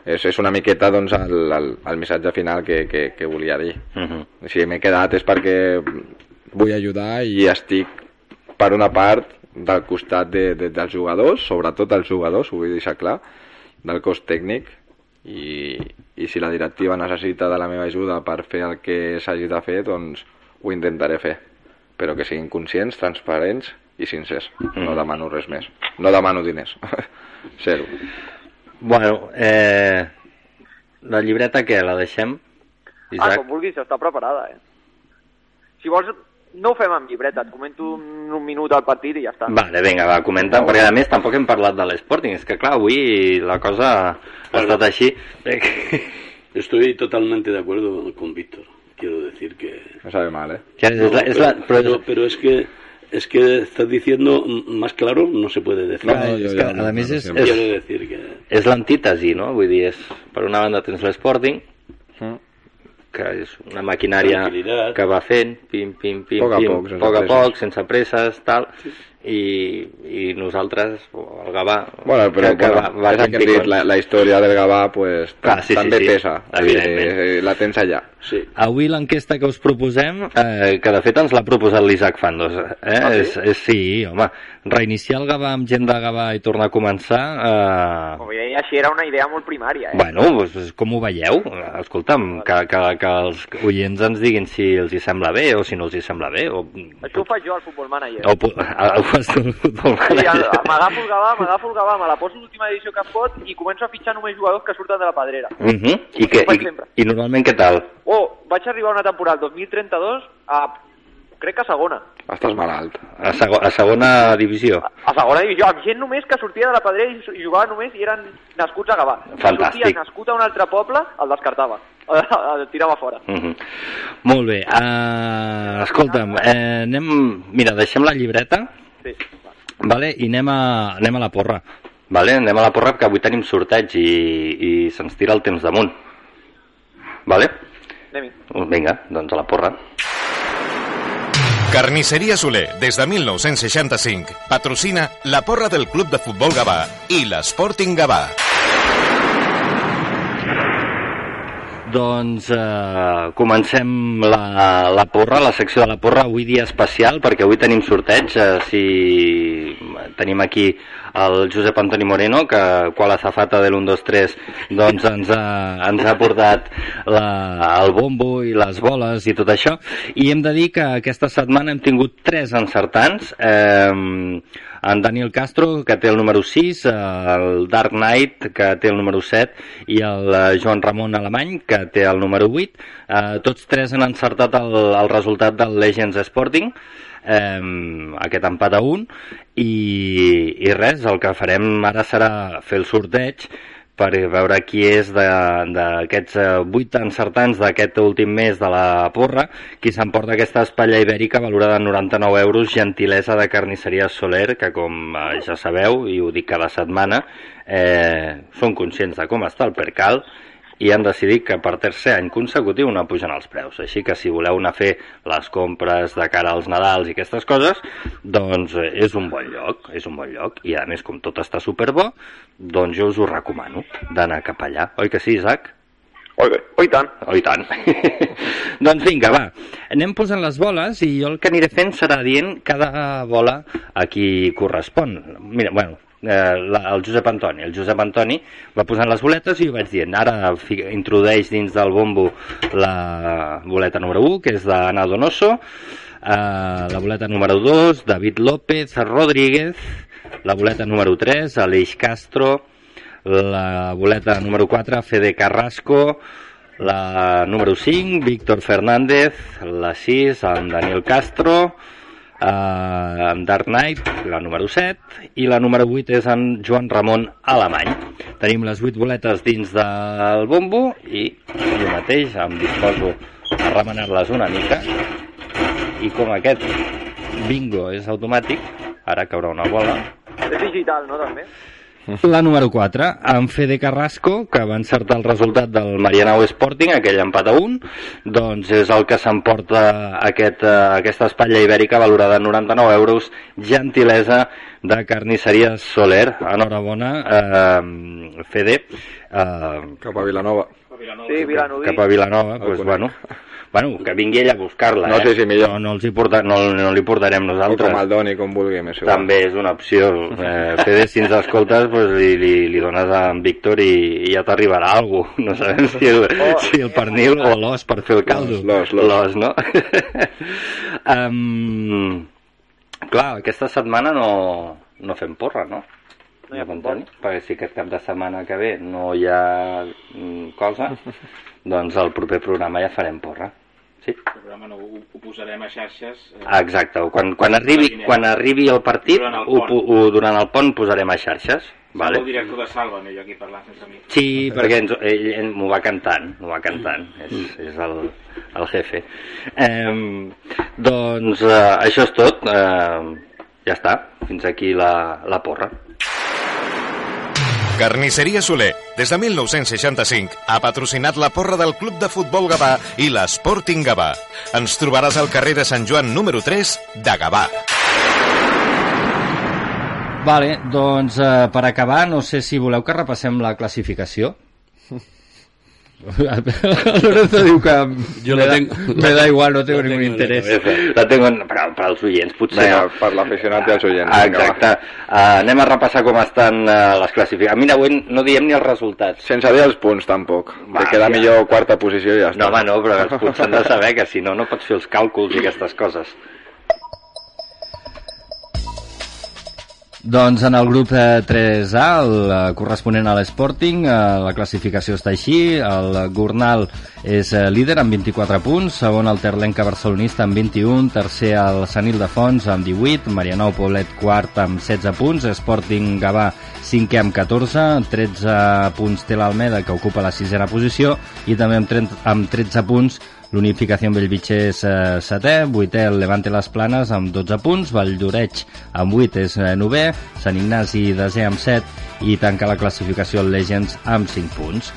És, és una miqueta doncs, el, el, el missatge final que, que, que volia dir. Uh -huh. Si m'he quedat és perquè vull ajudar i estic per una part del costat de, de, dels jugadors, sobretot els jugadors, ho vull deixar clar, del cos tècnic i, i si la directiva necessita de la meva ajuda per fer el que s'hagi de fer, doncs ho intentaré fer. Però que siguin conscients, transparents i sincers. No demano res més. No demano diners. [laughs] Zero. Bueno, eh, la llibreta què? La deixem? Ah, Isaac? com vulguis, està preparada, eh? Si vols, no ho fem amb llibreta, et comento un, un minut al partit i ja està. Vale, vinga, va, comenta, perquè a més tampoc hem parlat de l'Sporting, és que clar, avui la cosa ha estat així. Estoy totalmente de acuerdo con Víctor. Quiero decir que... No sabe mal, ¿eh? No, la, és pero, la, però, pero- pero es que es que estás diciendo más claro no se puede decir. No, No, és jo que, ja- a més, és, és, Quiero decir que és l'antítesi, no? Vull dir, és, per una banda tens l'Sporting, Mm. que és una maquinària que va fent, pim, pim, pim, Poc a pim, poc, poc a poc, sense presses, tal, i, i nosaltres, el Gavà, Bueno, però que, que bueno, va, va que hem dit, la, la història del Gavà pues, Clar, sí, sí, també sí, pesa. evidentment. Eh, la tens allà. sí. Avui l'enquesta que us proposem, eh, que de fet ens l'ha proposat l'Isaac Fandos, eh? Ah, sí? és, és, sí, home, reiniciar el Gavà amb gent de Gavà i tornar a començar, eh, Com deia, així era una idea molt primària, eh? bueno, doncs, com ho veieu? Escolta'm, que, que, que els oients ens diguin si els hi sembla bé o si no els hi sembla bé, o, Això ho faig jo al Futbol Manager. o, a- fas tu, tu, Sí, a- m'agafo el Gavà, m'agafo el Gavà, me la poso l'última edició que pot i començo a fitxar només jugadors que surten de la pedrera. Uh -huh. I, que, i, sempre. I normalment què tal? Oh, vaig arribar una temporada, el 2032, a... crec que a segona. Estàs malalt. A, sego a segona divisió? A segona divisió, amb gent només que sortia de la pedrera i, i jugava només i eren nascuts a Gavà. Fantàstic. Sortia nascut a un altre poble, el descartava. [laughs] El tirava fora. Uh -huh. Molt bé. Uh, escolta'm, eh, anem... Mira, deixem la llibreta Sí. vale? i anem a, anem a la porra. Vale? Anem a la porra perquè avui tenim sorteig i, i se'ns tira el temps damunt. Vale? Anem-hi. Vinga, doncs a la porra. Carnisseria Soler, des de 1965, patrocina la porra del Club de Futbol Gavà i l'Sporting Gavà. Doncs eh, comencem la, la porra, la secció de la porra, avui dia especial, perquè avui tenim sorteig. Eh, si tenim aquí el Josep Antoni Moreno, que quan la zafata de l'1, 2, 3 doncs ens ha, ens ha portat la, el bombo i les boles i tot això. I hem de dir que aquesta setmana hem tingut tres encertants. Eh, en Daniel Castro, que té el número 6, el Dark Knight, que té el número 7, i el eh, Joan Ramon Alemany, que té el número 8. Eh, tots tres han encertat el, el resultat del Legends Sporting, eh, aquest empat a 1, i, i res, el que farem ara serà fer el sorteig per veure qui és d'aquests eh, vuit encertants d'aquest últim mes de la porra, qui s'emporta aquesta espatlla ibèrica valorada en 99 euros, gentilesa de carnisseria Soler, que com eh, ja sabeu, i ho dic cada setmana, eh, són conscients de com està el percal i han decidit que per tercer any consecutiu no pugen els preus. Així que si voleu anar a fer les compres de cara als Nadals i aquestes coses, doncs eh, és un bon lloc, és un bon lloc. I a més, com tot està superbo, doncs jo us ho recomano d'anar cap allà. Oi que sí, Isaac? Oi, oi tant. Oh, i tant. [laughs] doncs vinga, va. Anem posant les boles i jo el que aniré fent serà dient cada bola a qui correspon. Mira, bueno, eh, la, el Josep Antoni. El Josep Antoni va posant les boletes i jo vaig dient, ara introdueix dins del bombo la boleta número 1, que és d'Anna Donoso, eh, la boleta número 2, David López Rodríguez, la boleta número 3, Aleix Castro, la boleta número 4, Fede Carrasco, la número 5, Víctor Fernández, la 6, amb Daniel Castro, eh, en Dark Knight, la número 7, i la número 8 és en Joan Ramon Alemany. Tenim les 8 boletes dins del bombo i jo mateix em disposo a remenar-les una mica i com aquest bingo és automàtic, ara caurà una bola, És digital, no, també? La número 4, en Fede Carrasco, que va encertar el resultat del Marianao Sporting, aquell empat a 1, doncs és el que s'emporta aquest, eh, aquesta espatlla ibèrica valorada en 99 euros, gentilesa de carnisseria Soler. Enhorabona, eh, Fede, eh, Cap a Vilanova. Sí, Vilanoví. cap a Vilanova, doncs, conec. bueno, bueno, que vingui ella a buscar-la, No, eh? sí, sí, millor. No, no, els hi porta, no, no li portarem O nosaltres. com el doni, com vulgui, més igual. També és una opció. Eh, Fede, si ens escoltes, pues, li, li, li dones a en Víctor i, i ja t'arribarà alguna cosa. No sabem si el, si el pernil o l'os per fer el caldo. L'os, l'os. L'os, no? [laughs] um, clar, aquesta setmana no, no fem porra, no? No hi ha Antoni? Perquè si aquest cap de setmana que ve no hi ha mm, cosa, [laughs] doncs el proper programa ja farem porra. Sí? El programa no, ho, ho posarem a xarxes. Eh, Exacte, quan, quan, arribi, quan arribi el partit, Durant el ho, pont. pu- ho, durant el pont posarem a xarxes. vale. Vale? El director de Salva, jo aquí parlant sense mi. Sí, perquè ens, ell, ell m'ho va cantant, m'ho va cantant, és, és el, el jefe. Eh, doncs eh, això és tot, eh, ja està, fins aquí la, la porra. Carnisseria Soler, des de 1965, ha patrocinat la porra del Club de Futbol Gavà i l'Sporting Gavà. Ens trobaràs al carrer de Sant Joan número 3 de Gavà. Vale, doncs eh, per acabar, no sé si voleu que repassem la classificació. [laughs] [laughs] Lorenzo diu que Jo me, la da, tengo- me da igual, no tengo ningún interés. La tengo en, per, per als oients, potser Vinga, no. per l'aficionat i els oients. Ah, exacte. Uh, anem a repassar com estan uh, les classificacions. Mira, avui no diem ni els resultats. Sense dir els punts, tampoc. Va, que queda ja. millor quarta posició i ja està. No, home, no, però [laughs] els punts s'han de saber, que si no, no pots fer els càlculs i aquestes coses. Doncs en el grup eh, 3A, el eh, corresponent a l'Sporting, eh, la classificació està així, el Gornal és eh, líder amb 24 punts, segon el Terlenca barcelonista amb 21, tercer el Sant Ildefons amb 18, Marianou Poblet quart amb 16 punts, Sporting Gavà cinquè amb 14, 13 punts té l'Almeda que ocupa la sisena posició i també amb, 30, amb 13 punts L'Unificació Bellvitge és eh, setè, vuitè el Levante Les Planes amb 12 punts, Valldoreix amb 8 és eh, novè, Sant Ignasi desè amb 7 i tanca la classificació el Legends amb 5 punts.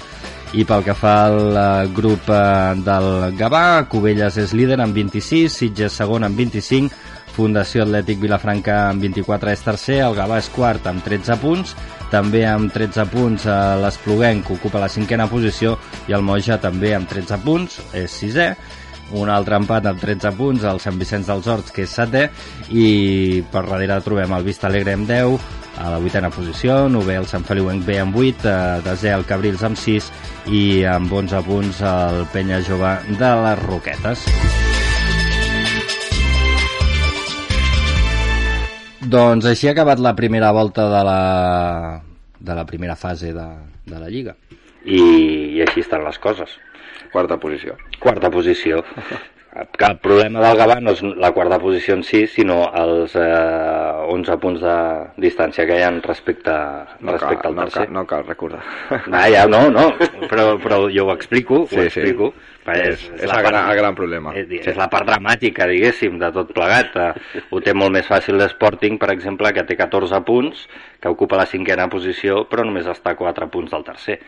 I pel que fa al eh, grup eh, del Gavà, Cubelles és líder amb 26, Sitges segon amb 25, Fundació Atlètic Vilafranca amb 24 és tercer, el Gavà és quart amb 13 punts, també amb 13 punts a l'Espluguenc ocupa la cinquena posició i el Moja també amb 13 punts, és sisè un altre empat amb 13 punts al Sant Vicenç dels Horts que és setè i per darrere trobem el Vista Alegre amb 10 a la vuitena posició, novè el Sant Feliuenc B amb 8, eh, desè el Cabrils amb 6 i amb 11 punts el Penya Jove de les Roquetes. Doncs així ha acabat la primera volta de la, de la primera fase de, de la Lliga. I, I així estan les coses. Quarta posició. Quarta posició. Que el problema del Gavà no és la quarta posició en si, sinó els eh, 11 punts de distància que hi ha respecte, No respecte cal, al no, tercer. cal, no cal recordar. Ah, ja, no, no, [laughs] però, però jo ho explico, Sí, ho sí. explico. perquè És- és el gran- el gran problema. És, és la part dramàtica, diguéssim, de tot plegat. Eh, Ho té molt més fàcil l'Sporting, per exemple, que té 14 punts, que ocupa la cinquena posició, però només està a 4 punts del tercer.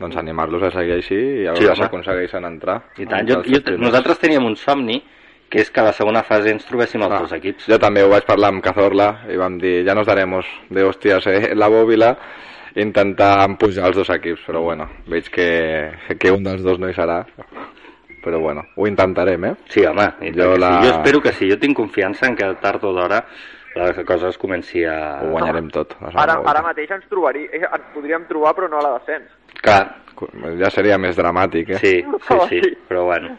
Doncs animar-los a seguir així i a Sí, veure home. si aconsegueixen entrar. I tant, jo, jo, primers. nosaltres teníem un somni, que és que a la segona fase ens trobéssim els Ah, dos equips. Jo també ho vaig parlar amb Cazorla i vam dir, ja nos daremos de hostias eh, la bòbila intentar pujar els dos equips, però bueno, veig que, que un dels dos no hi serà. Però bueno, ho intentarem, eh? Sí, home, i Jo la- sí. jo espero que sí. Jo tinc confiança en que tard o d'hora la cosa es comenci a... Ho guanyarem tot. Ara, ara mateix ens, trobaria, eh, ens podríem trobar, però no a la descens. Clar, Ja seria més dramàtic, eh? sí, sí, sí, Sí. però bueno.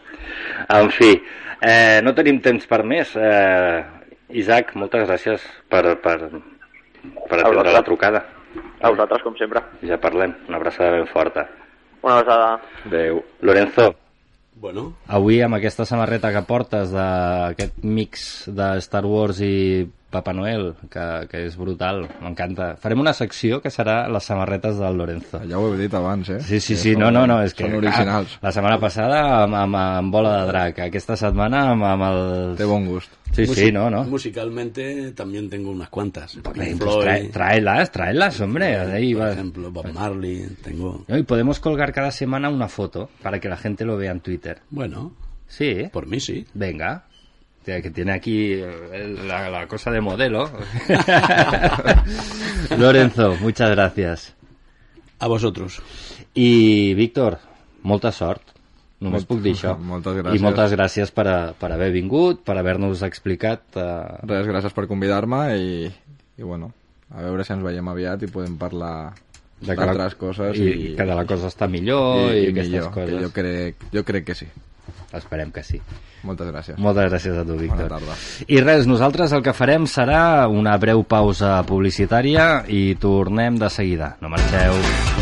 En fi, eh, no tenim temps per més. Eh, Isaac, moltes gràcies per, per, per atendre vosaltres. la trucada. A vosaltres, com sempre. Ja parlem. Una abraçada ben forta. Una abraçada. Adéu. Lorenzo, Bueno, avui amb aquesta samarreta que portes d'aquest mix de Star Wars i Papa Noel, que, que és brutal, m'encanta. Farem una secció que serà les samarretes del Lorenzo. Ja ho he dit abans, eh? Sí, sí, sí, no, no, no, és que... Són originals. La setmana passada amb, amb, amb bola de drac, aquesta setmana amb, amb el... Té bon gust. Sí, sí, no, no. musicalmente también tengo unas cuantas. Pues Floyd, trae- tráelas, tráelas, hombre. Ahí por va. ejemplo, Bob Marley, tengo... No, Y podemos colgar cada semana una foto para que la gente lo vea en Twitter. Bueno, Sí, por mí sí. Venga. Que tiene aquí eh, la, la cosa de modelo. [laughs] Lorenzo, muchas gracias. A vosotros. I, Víctor, molta sort. Només Molt- puc dir [laughs] això. moltes gràcies. I moltes gràcies per, a, per haver vingut, per haver-nos explicat... Eh... Res, gràcies per convidar-me i, i bueno, a veure si ens veiem aviat i podem parlar d'altres coses i, i, que de la cosa està millor i, i, i aquestes millor, coses. que jo crec, jo crec que sí. Esperem que sí. Moltes gràcies. Moltes gràcies a tu, Víctor. Bona tarda. I res, nosaltres el que farem serà una breu pausa publicitària i tornem de seguida. No marxeu.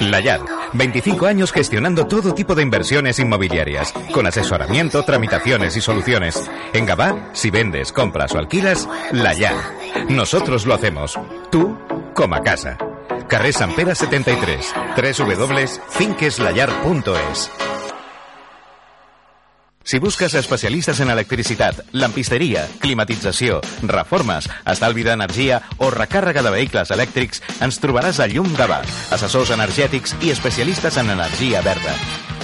Layar, 25 años gestionando todo tipo de inversiones inmobiliarias, con asesoramiento, tramitaciones y soluciones. En Gabá, si vendes, compras o alquilas, Layar. Nosotros lo hacemos. Tú, como a casa. Carrer Sant Pere 73, www.finqueslayar.es. Si busques especialistes en electricitat, lampisteria, climatització, reformes, estalvi d'energia o recàrrega de vehicles elèctrics, ens trobaràs a Llum Gavà, assessors energètics i especialistes en energia verda.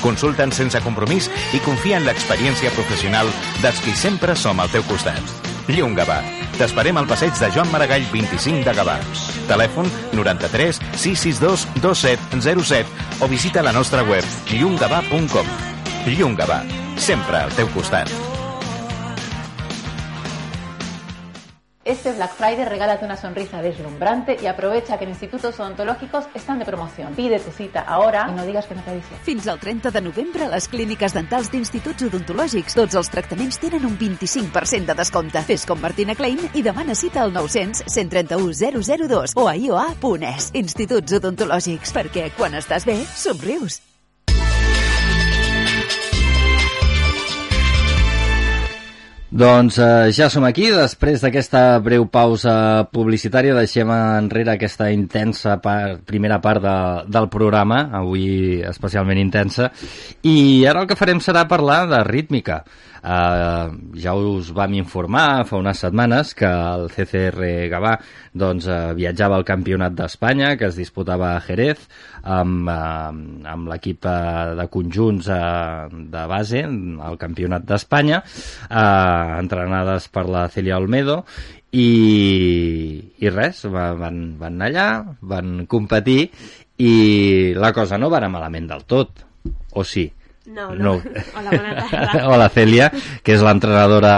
Consulta'ns sense compromís i confia en l'experiència professional dels qui sempre som al teu costat. Llum Gavà. T'esperem al passeig de Joan Maragall 25 de Gavà. Telèfon 93 662 2707 o visita la nostra web llumgavà.com. Llum Gavà. Sempre al teu costat. Este Black Friday regálate una sonrisa deslumbrante y aprovecha que en institutos odontológicos están de promoción. Pide tu cita ahora y no digas que no te avisé. Fins al 30 de novembre, a les clíniques dentals d'instituts odontològics, tots els tractaments tenen un 25% de descompte. Fes com Martina Klein i demana cita al 900 131 002 o a ioa.es. Instituts odontològics, perquè quan estàs bé, somrius. Doncs eh, ja som aquí, després d'aquesta breu pausa publicitària deixem enrere aquesta intensa part, primera part de, del programa, avui especialment intensa, i ara el que farem serà parlar de rítmica. Uh, ja us vam informar fa unes setmanes que el CCR Gavà doncs, uh, viatjava al Campionat d'Espanya que es disputava a Jerez amb, uh, amb l'equip uh, de conjunts uh, de base al Campionat d'Espanya uh, entrenades per la Celia Olmedo i, i res, va- van, van anar allà, van competir i la cosa no va anar malament del tot, o sí? No, no. [laughs] Hola, bona tarda. [laughs] Hola, Cèlia, que és l'entrenadora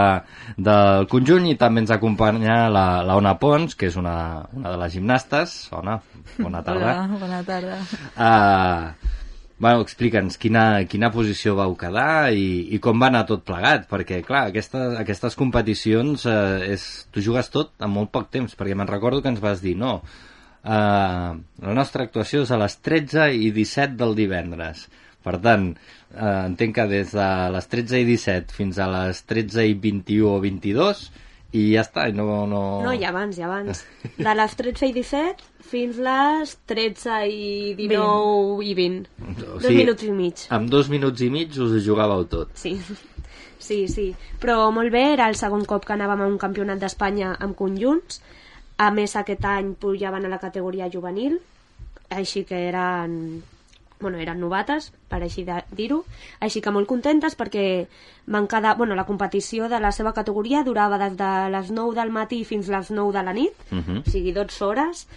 del conjunt i també ens acompanya la, la Ona Pons, que és una, una de les gimnastes. Ona, bona [laughs] tarda. Hola, bona tarda. Uh, bueno, explica'ns quina, quina posició vau quedar i, i com va anar tot plegat, perquè, clar, aquestes, aquestes competicions, uh, és, tu jugues tot en molt poc temps, perquè me'n recordo que ens vas dir, no, Uh, la nostra actuació és a les 13 i 17 del divendres. Per tant, eh, entenc que des de les 13 i 17 fins a les 13 i 21 o 22 i ja està, no... No, No, i abans, i abans. De les 13 i 17 fins les 13 i 19 i 20. O Dos minuts i mig. Amb dos minuts i mig us jugàveu tot. Sí, [laughs] sí, sí. Però molt bé, era el segon cop que anàvem a un campionat d'Espanya amb conjunts. A més, aquest any pujaven a la categoria juvenil, així que eren bueno, eren novates, per així dir-ho, així que molt contentes perquè van quedar, bueno, la competició de la seva categoria durava des de les 9 del matí fins les 9 de la nit, Uh -huh. o sigui, 12 hores,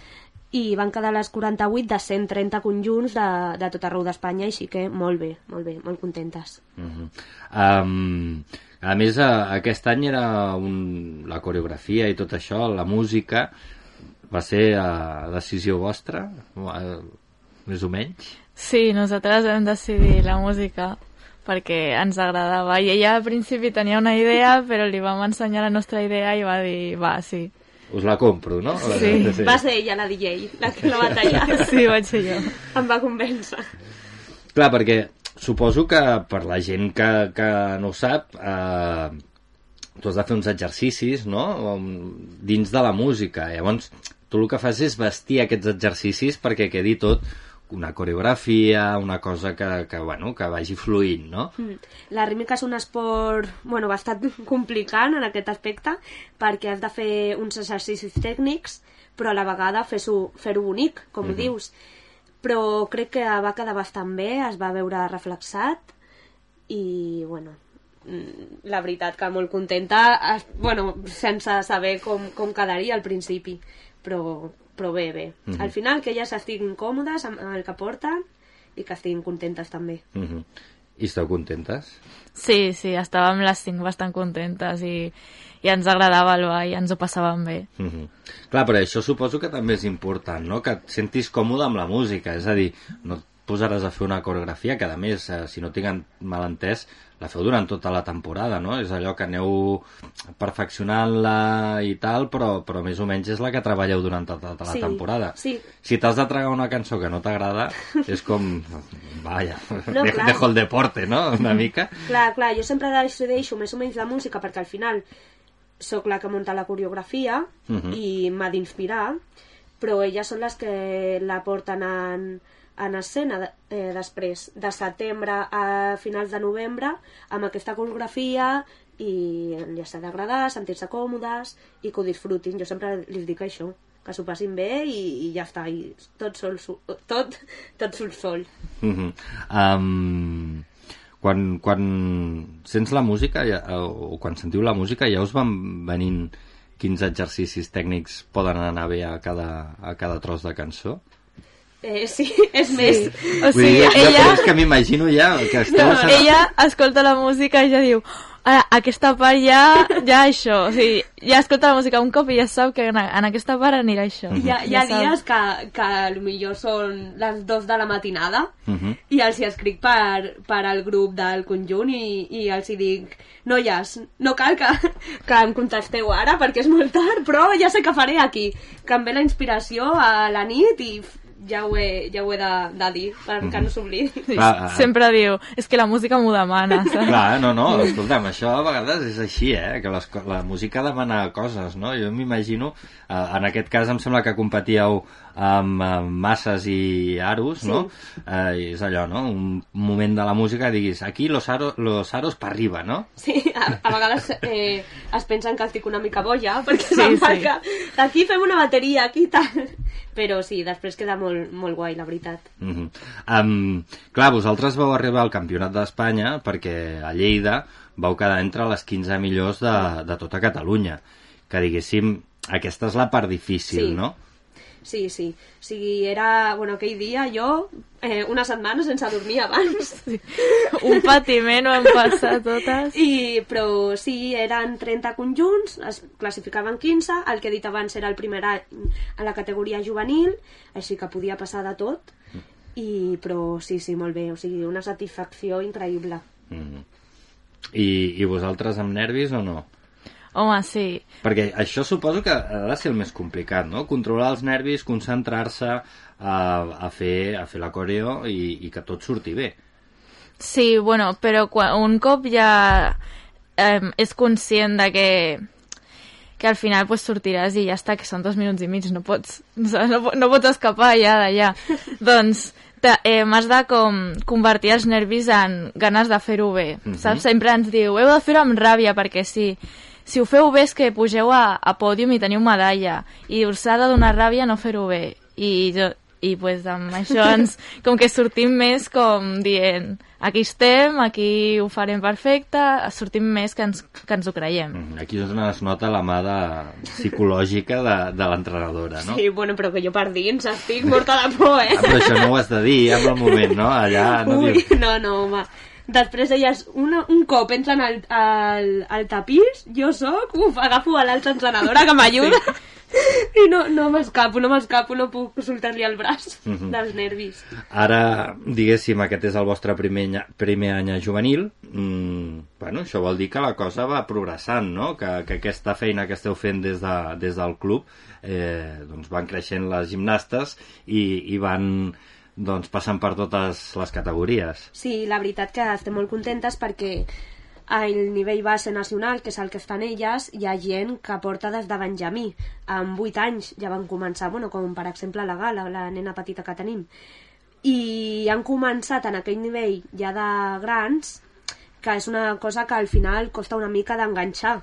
i van quedar les 48 de 130 conjunts de, de tot arreu d'Espanya, així que molt bé, molt bé, molt contentes. Uh -huh. um, a més, a, aquest any era un, la coreografia i tot això, la música, va ser a decisió vostra, eh, més o menys? Sí, nosaltres vam decidir la música perquè ens agradava i ella al principi tenia una idea [laughs] però li vam ensenyar la nostra idea i va dir, va, sí. Us la compro, no? Sí, sí. va ser ella la DJ, la que la va tallar. [laughs] Sí, vaig ser jo. Em va convèncer. Clar, perquè suposo que per la gent que, que no ho sap, eh, tu has de fer uns exercicis, no?, Um, dins de la música. Llavors, tu el que fas és vestir aquests exercicis perquè quedi tot una coreografia, una cosa que, que, bueno, que vagi fluint, no? Mm. La rítmica és un esport bueno, bastant [laughs] complicat en aquest aspecte perquè has de fer uns exercicis tècnics però a la vegada fer-ho fer bonic, com mm Mhm. -hmm. dius. Però crec que va quedar bastant bé, es va veure reflexat i, bueno, mm, la veritat que molt contenta, bueno, sense saber com, com quedaria al principi, però, però bé, bé. Mhm. Al final que elles estiguin còmodes amb el que porten i que estiguin contentes també. Uh -huh. I esteu contentes? Sí, sí, estàvem les cinc bastant contentes i, i ens agradava el ball, ens ho passàvem bé. Uh -huh. Clar, però això suposo que també és important, no? Que et sentis còmode amb la música, és a dir, no et posaràs a fer una coreografia que, a més, eh, si no tinc mal entès, la feu durant tota la temporada, no? És allò que aneu perfeccionant-la i tal, però, però més o menys és la que treballeu durant tota, tota la Sí, temporada. sí. Si t'has de tragar una cançó que no t'agrada, [laughs] és com... Vaya, No, de- dejo el deporte, no? Una mica. Clar, clar, jo sempre decideixo més o menys la música perquè al final sóc la que munta la coreografia Mhm. i m'ha d'inspirar, però elles són les que la porten en, en escena eh, després, de setembre a finals de novembre, amb aquesta coreografia i els ha d'agradar, sentir-se còmodes i que ho disfrutin. Jo sempre li dic això, que s'ho passin bé i, i ja està, i tot sol, tot, tot surt sol. Uh -huh. um, quan, quan sents la música ja, o quan sentiu la música ja us van venint quins exercicis tècnics poden anar bé a cada, a cada tros de cançó? Eh, sí, [laughs] és més. O Vull dir, sigui, jo ella, és que m'imagino ja que esteu... no, a- ella escolta la música i ja diu ara, aquesta part ja, ja això, o sigui, ja escolta la música un cop i ja sap que en, en aquesta part anirà això. Hi ha, hi ha sap. dies que, que potser són les dos de la matinada Uh -huh. i els hi escric per, per al grup del conjunt i, i els hi dic noies, no cal que, que em contesteu ara perquè és molt tard, però ja sé què faré aquí. Que em ve la inspiració a la nit i ja ho he, ja ho he de, de dir perquè no s'oblidi. Sí, Clar, ah. sempre diu, és que la música m'ho demana, [laughs] saps? Clar, no, no, escolta'm, això a vegades és així, eh? Que les, la música demana coses, no? Jo m'imagino, eh, en aquest cas em sembla que competíeu amb, amb masses i aros, no? Eh, és allò, no? Un moment de la música que diguis, aquí los, aro, los aros per arriba, no? Sí, a, a vegades eh, es pensen que estic una mica boja, [laughs] perquè Sí, sí, sí. sí. aquí fem una bateria, aquí tal. Però sí, després queda molt, molt guai, la veritat. Uh -huh. um, clar, vosaltres vau arribar al Campionat d'Espanya perquè a Lleida vau quedar entre les 15 millors de, de tota Catalunya. Que diguéssim, aquesta és la part difícil, Sí. no? Sí, sí. O sigui, era... Bueno, aquell dia jo, eh, una setmana sense dormir abans. Sí. Un patiment ho hem passat totes. I, però sí, eren 30 conjunts, es classificaven 15, el que he dit abans era el primer any a la categoria juvenil, així que podia passar de tot, i, però sí, sí, molt bé, o sigui, una satisfacció increïble. Mm. I, I vosaltres amb nervis o no? Home, sí. Perquè això suposo que ha de ser el més complicat, no? Controlar els nervis, concentrar-se a, a, fer, a fer la coreo i, i que tot surti bé. Sí, bueno, però quan, un cop ja eh, és conscient de que que al final pues, sortiràs i ja està, que són dos minuts i mig, no pots, no, no pots escapar ja d'allà. [laughs] doncs te- eh, m'has de com convertir els nervis en ganes de fer-ho bé, Mhm. saps? Sempre ens diu, heu de fer-ho amb ràbia, perquè si, si ho feu bé és que pugeu a, a pòdium i teniu medalla, i us ha de donar ràbia no fer-ho bé. I, jo, i pues, amb això ens, [laughs] com que sortim més com dient aquí estem, aquí ho farem perfecte, sortim més que ens, que ens ho creiem. Mm, Aquí és on es nota la mà de, psicològica de, de l'entrenadora, no? Sí, bueno, però que jo per dins estic morta de por, eh? Ah, però això no ho has de dir en el moment, no? Allà no Ui, dius... no, no, home. Després deies, una, un cop entren al, al, al tapís, jo sóc, uf, agafo a l'altra entrenadora que m'ajuda. [laughs] I no, no m'escapo, no m'escapo, no puc soltar-li el braç Mhm. dels nervis. Ara, diguéssim, aquest és el vostre primer, any- primer any juvenil. Mm, bueno, això vol dir que la cosa va progressant, no? Que, que aquesta feina que esteu fent des, de, des del club eh, doncs van creixent les gimnastes i, i van doncs, passant per totes les categories. Sí, la veritat que estem molt contentes perquè al nivell base nacional, que és el que estan elles, hi ha gent que porta des de Benjamí. Amb 8 anys ja van començar, bueno, com per exemple la Gala, la nena petita que tenim. I han començat en aquell nivell ja de grans, que és una cosa que al final costa una mica d'enganxar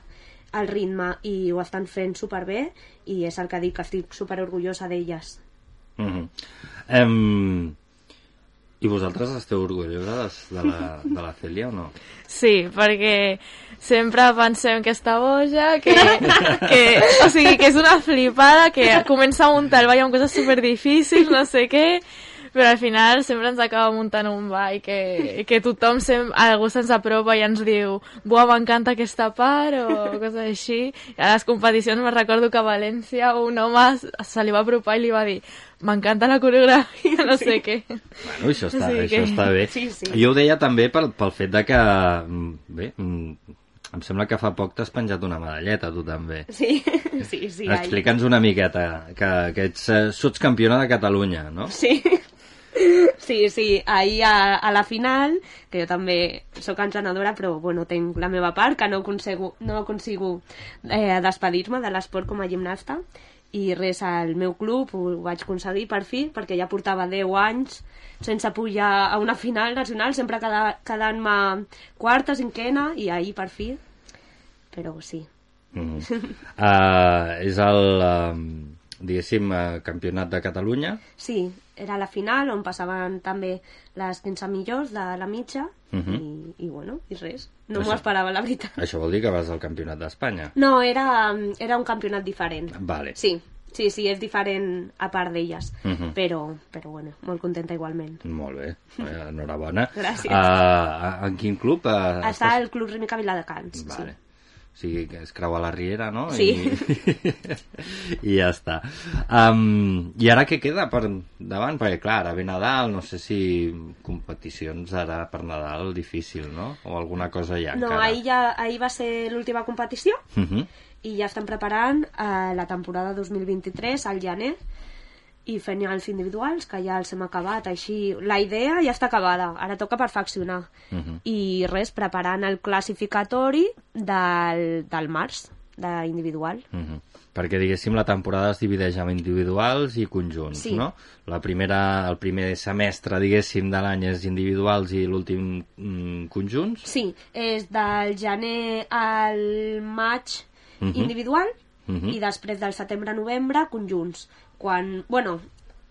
el ritme i ho estan fent superbé i és el que dic, que estic super orgullosa d'elles. Mm -hmm. em... I vosaltres esteu orgulloses de la, de la Cèlia o no? Sí, perquè sempre pensem que està boja, que, que, o sigui, que és una flipada, que comença a muntar el ball amb coses superdifícils, no sé què, però al final sempre ens acaba muntant un ball que, que tothom, sem, algú se'ns apropa i ens diu buah, m'encanta aquesta part o coses així. I a les competicions me recordo que a València un home se li va apropar i li va dir m'encanta la coreografia, no sé què. Bueno, això està, sigui això que- està bé. Sí, sí. Jo ho deia també pel, pel fet de que, mm, bé, mm, em sembla que fa poc t'has penjat una medalleta, tu també. Sí, [laughs] sí, sí. Explica'ns una miqueta, que, que ets eh, sotscampiona de Catalunya, no? Sí. Sí, sí, ahir a, a la final, que jo també sóc entrenadora, però bueno, tinc la meva part, que no aconseguo, no aconsigo eh, despedir-me de l'esport com a gimnasta, i res, al meu club ho vaig aconseguir per fi, perquè ja portava 10 anys sense pujar a una final nacional, sempre queda- quedant-me quarta, cinquena, i ahir per fi, però sí. Mm. uh, [laughs] és el, uh, diguéssim, uh, campionat de Catalunya. Sí, era la final on passaven també les 15 millors de la mitja Mhm. i, i bueno, i res. No m'ho esperava, la veritat. Això vol dir que vas al campionat d'Espanya. No, era, era un campionat diferent. Vale. Sí, sí, sí, és diferent a part d'elles. Mhm. però, però bueno, molt contenta igualment. Molt bé, eh, enhorabona. [laughs] Gràcies. Uh, en quin club? Uh, Està al Club Rímica Viladecans. Vale. Sí. O sigui, que es creua la Riera, no? Sí. I, [laughs] I ja està. Um, I ara què queda per davant? Perquè, clar, ara ve Nadal, no sé si competicions ara per Nadal difícil, no? O alguna cosa ja No, encara. ahir, ja, ahir va ser l'última competició Uh -huh. i ja estan preparant eh, la temporada 2023 al gener i fent els individuals, que ja els hem acabat, així... La idea ja està acabada, ara toca perfeccionar. Uh -huh. I res, preparant el classificatori del, del març, d'individual. Uh -huh. Perquè, diguéssim, la temporada es divideix en individuals i conjunts, Sí. no? La primera, el primer semestre, diguéssim, de l'any és individuals i l'últim mm, conjunts. Sí, és del gener al maig Mhm. individual Mhm. i després del setembre a novembre conjunts. Quan, bueno,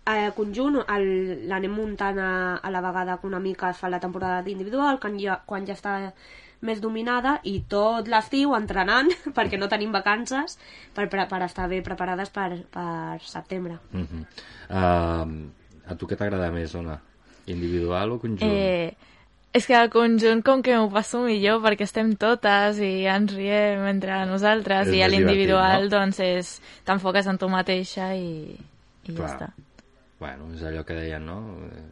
a conjunt l'anem muntant a, a la vegada que una mica es fa la temporada d'individual, quan ja, quan ja està més dominada i tot l'estiu entrenant [laughs] perquè no tenim vacances per, per, per estar bé preparades per, per setembre. Uh -huh. uh, a tu què t'agrada més, Ona? Individual o conjunt? Eh, és que el conjunt com que m'ho passo millor perquè estem totes i ens riem entre nosaltres És i a l'individual no? doncs és t'enfoques en tu mateixa i, i ja està. Bueno, és allò que deien, no?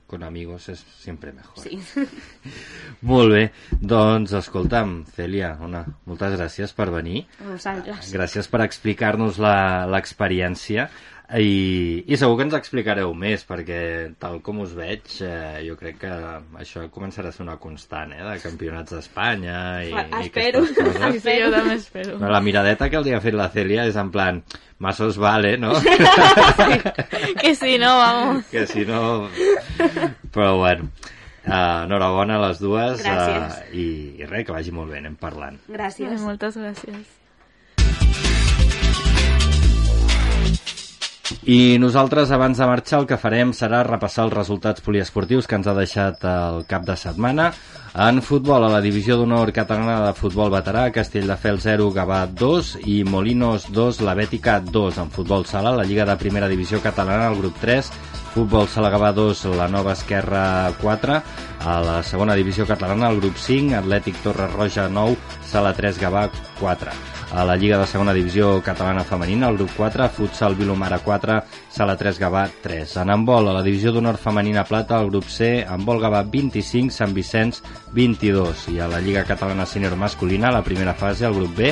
Con amigos es siempre mejor. Sí. [laughs] Molt bé, doncs escolta'm, Celia, una, moltes gràcies per venir. A vosaltres. Gràcies per explicar-nos la- l'experiència i, i segur que ens explicareu més perquè tal com us veig eh, jo crec que això començarà a ser una constant eh, de campionats d'Espanya i, i espero. aquestes coses. [laughs] Sí, jo també espero. No, la miradeta que li ha fet la Celia és en plan más os vale, no? [laughs] Que si no, vamos. que si no... Però bueno, uh, enhorabona a les dues Gràcies. eh, i, i res, que vagi molt bé, anem parlant. Gràcies. Moltes gràcies. I nosaltres, abans de marxar, el que farem serà repassar els resultats poliesportius que ens ha deixat el cap de setmana. En futbol, a la divisió d'honor catalana de futbol veterà, Castelldefels 0, Gavà 2 i Molinos 2, la Bètica 2. En futbol sala, la Lliga de Primera Divisió Catalana, el grup 3, Futbol Sala Gavà 2, la Nova Esquerra 4. A la segona divisió catalana, el grup 5, Atlètic Torre Roja 9, Sala 3 Gavà 4. A la Lliga de Segona Divisió Catalana Femenina, el grup 4, Futsal Vilomara 4, Sala 3 Gavà 3. En handbol, a la Divisió d'Honor Femenina Plata, el grup C, handbol Gavà 25, Sant Vicenç 22. I a la Lliga Catalana Sènior Masculina, la primera fase, el grup B,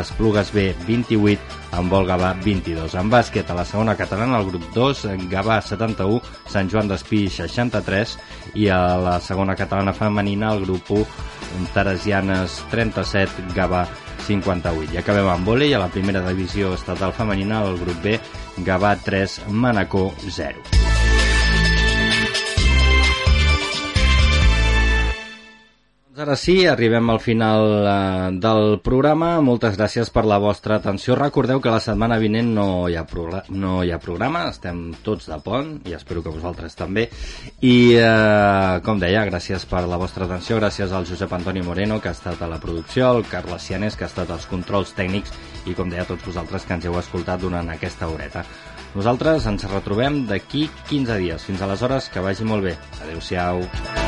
Esplugues B 28, handbol Gavà 22. En bàsquet, a la segona catalana, el grup 2, Gavà 71, Sant Joan d'Espí 63 i a la segona catalana femenina, el grup 1, Teresianes 37, Gavà 58. I acabem amb vòlei a la primera divisió estatal femenina, el grup B, Gavà 3, Manacó 0. Doncs ara sí, arribem al final eh, del programa. Moltes gràcies per la vostra atenció. Recordeu que la setmana vinent no hi ha, no hi ha programa, estem tots de pont i espero que vosaltres també. I, eh, com deia, gràcies per la vostra atenció, gràcies al Josep Antoni Moreno, que ha estat a la producció, al Carles Cianes, que ha estat als controls tècnics, i com deia, tots vosaltres que ens heu escoltat durant aquesta horeta. Nosaltres ens retrobem d'aquí 15 dies. Fins aleshores, que vagi molt bé. Adéu-siau. Life's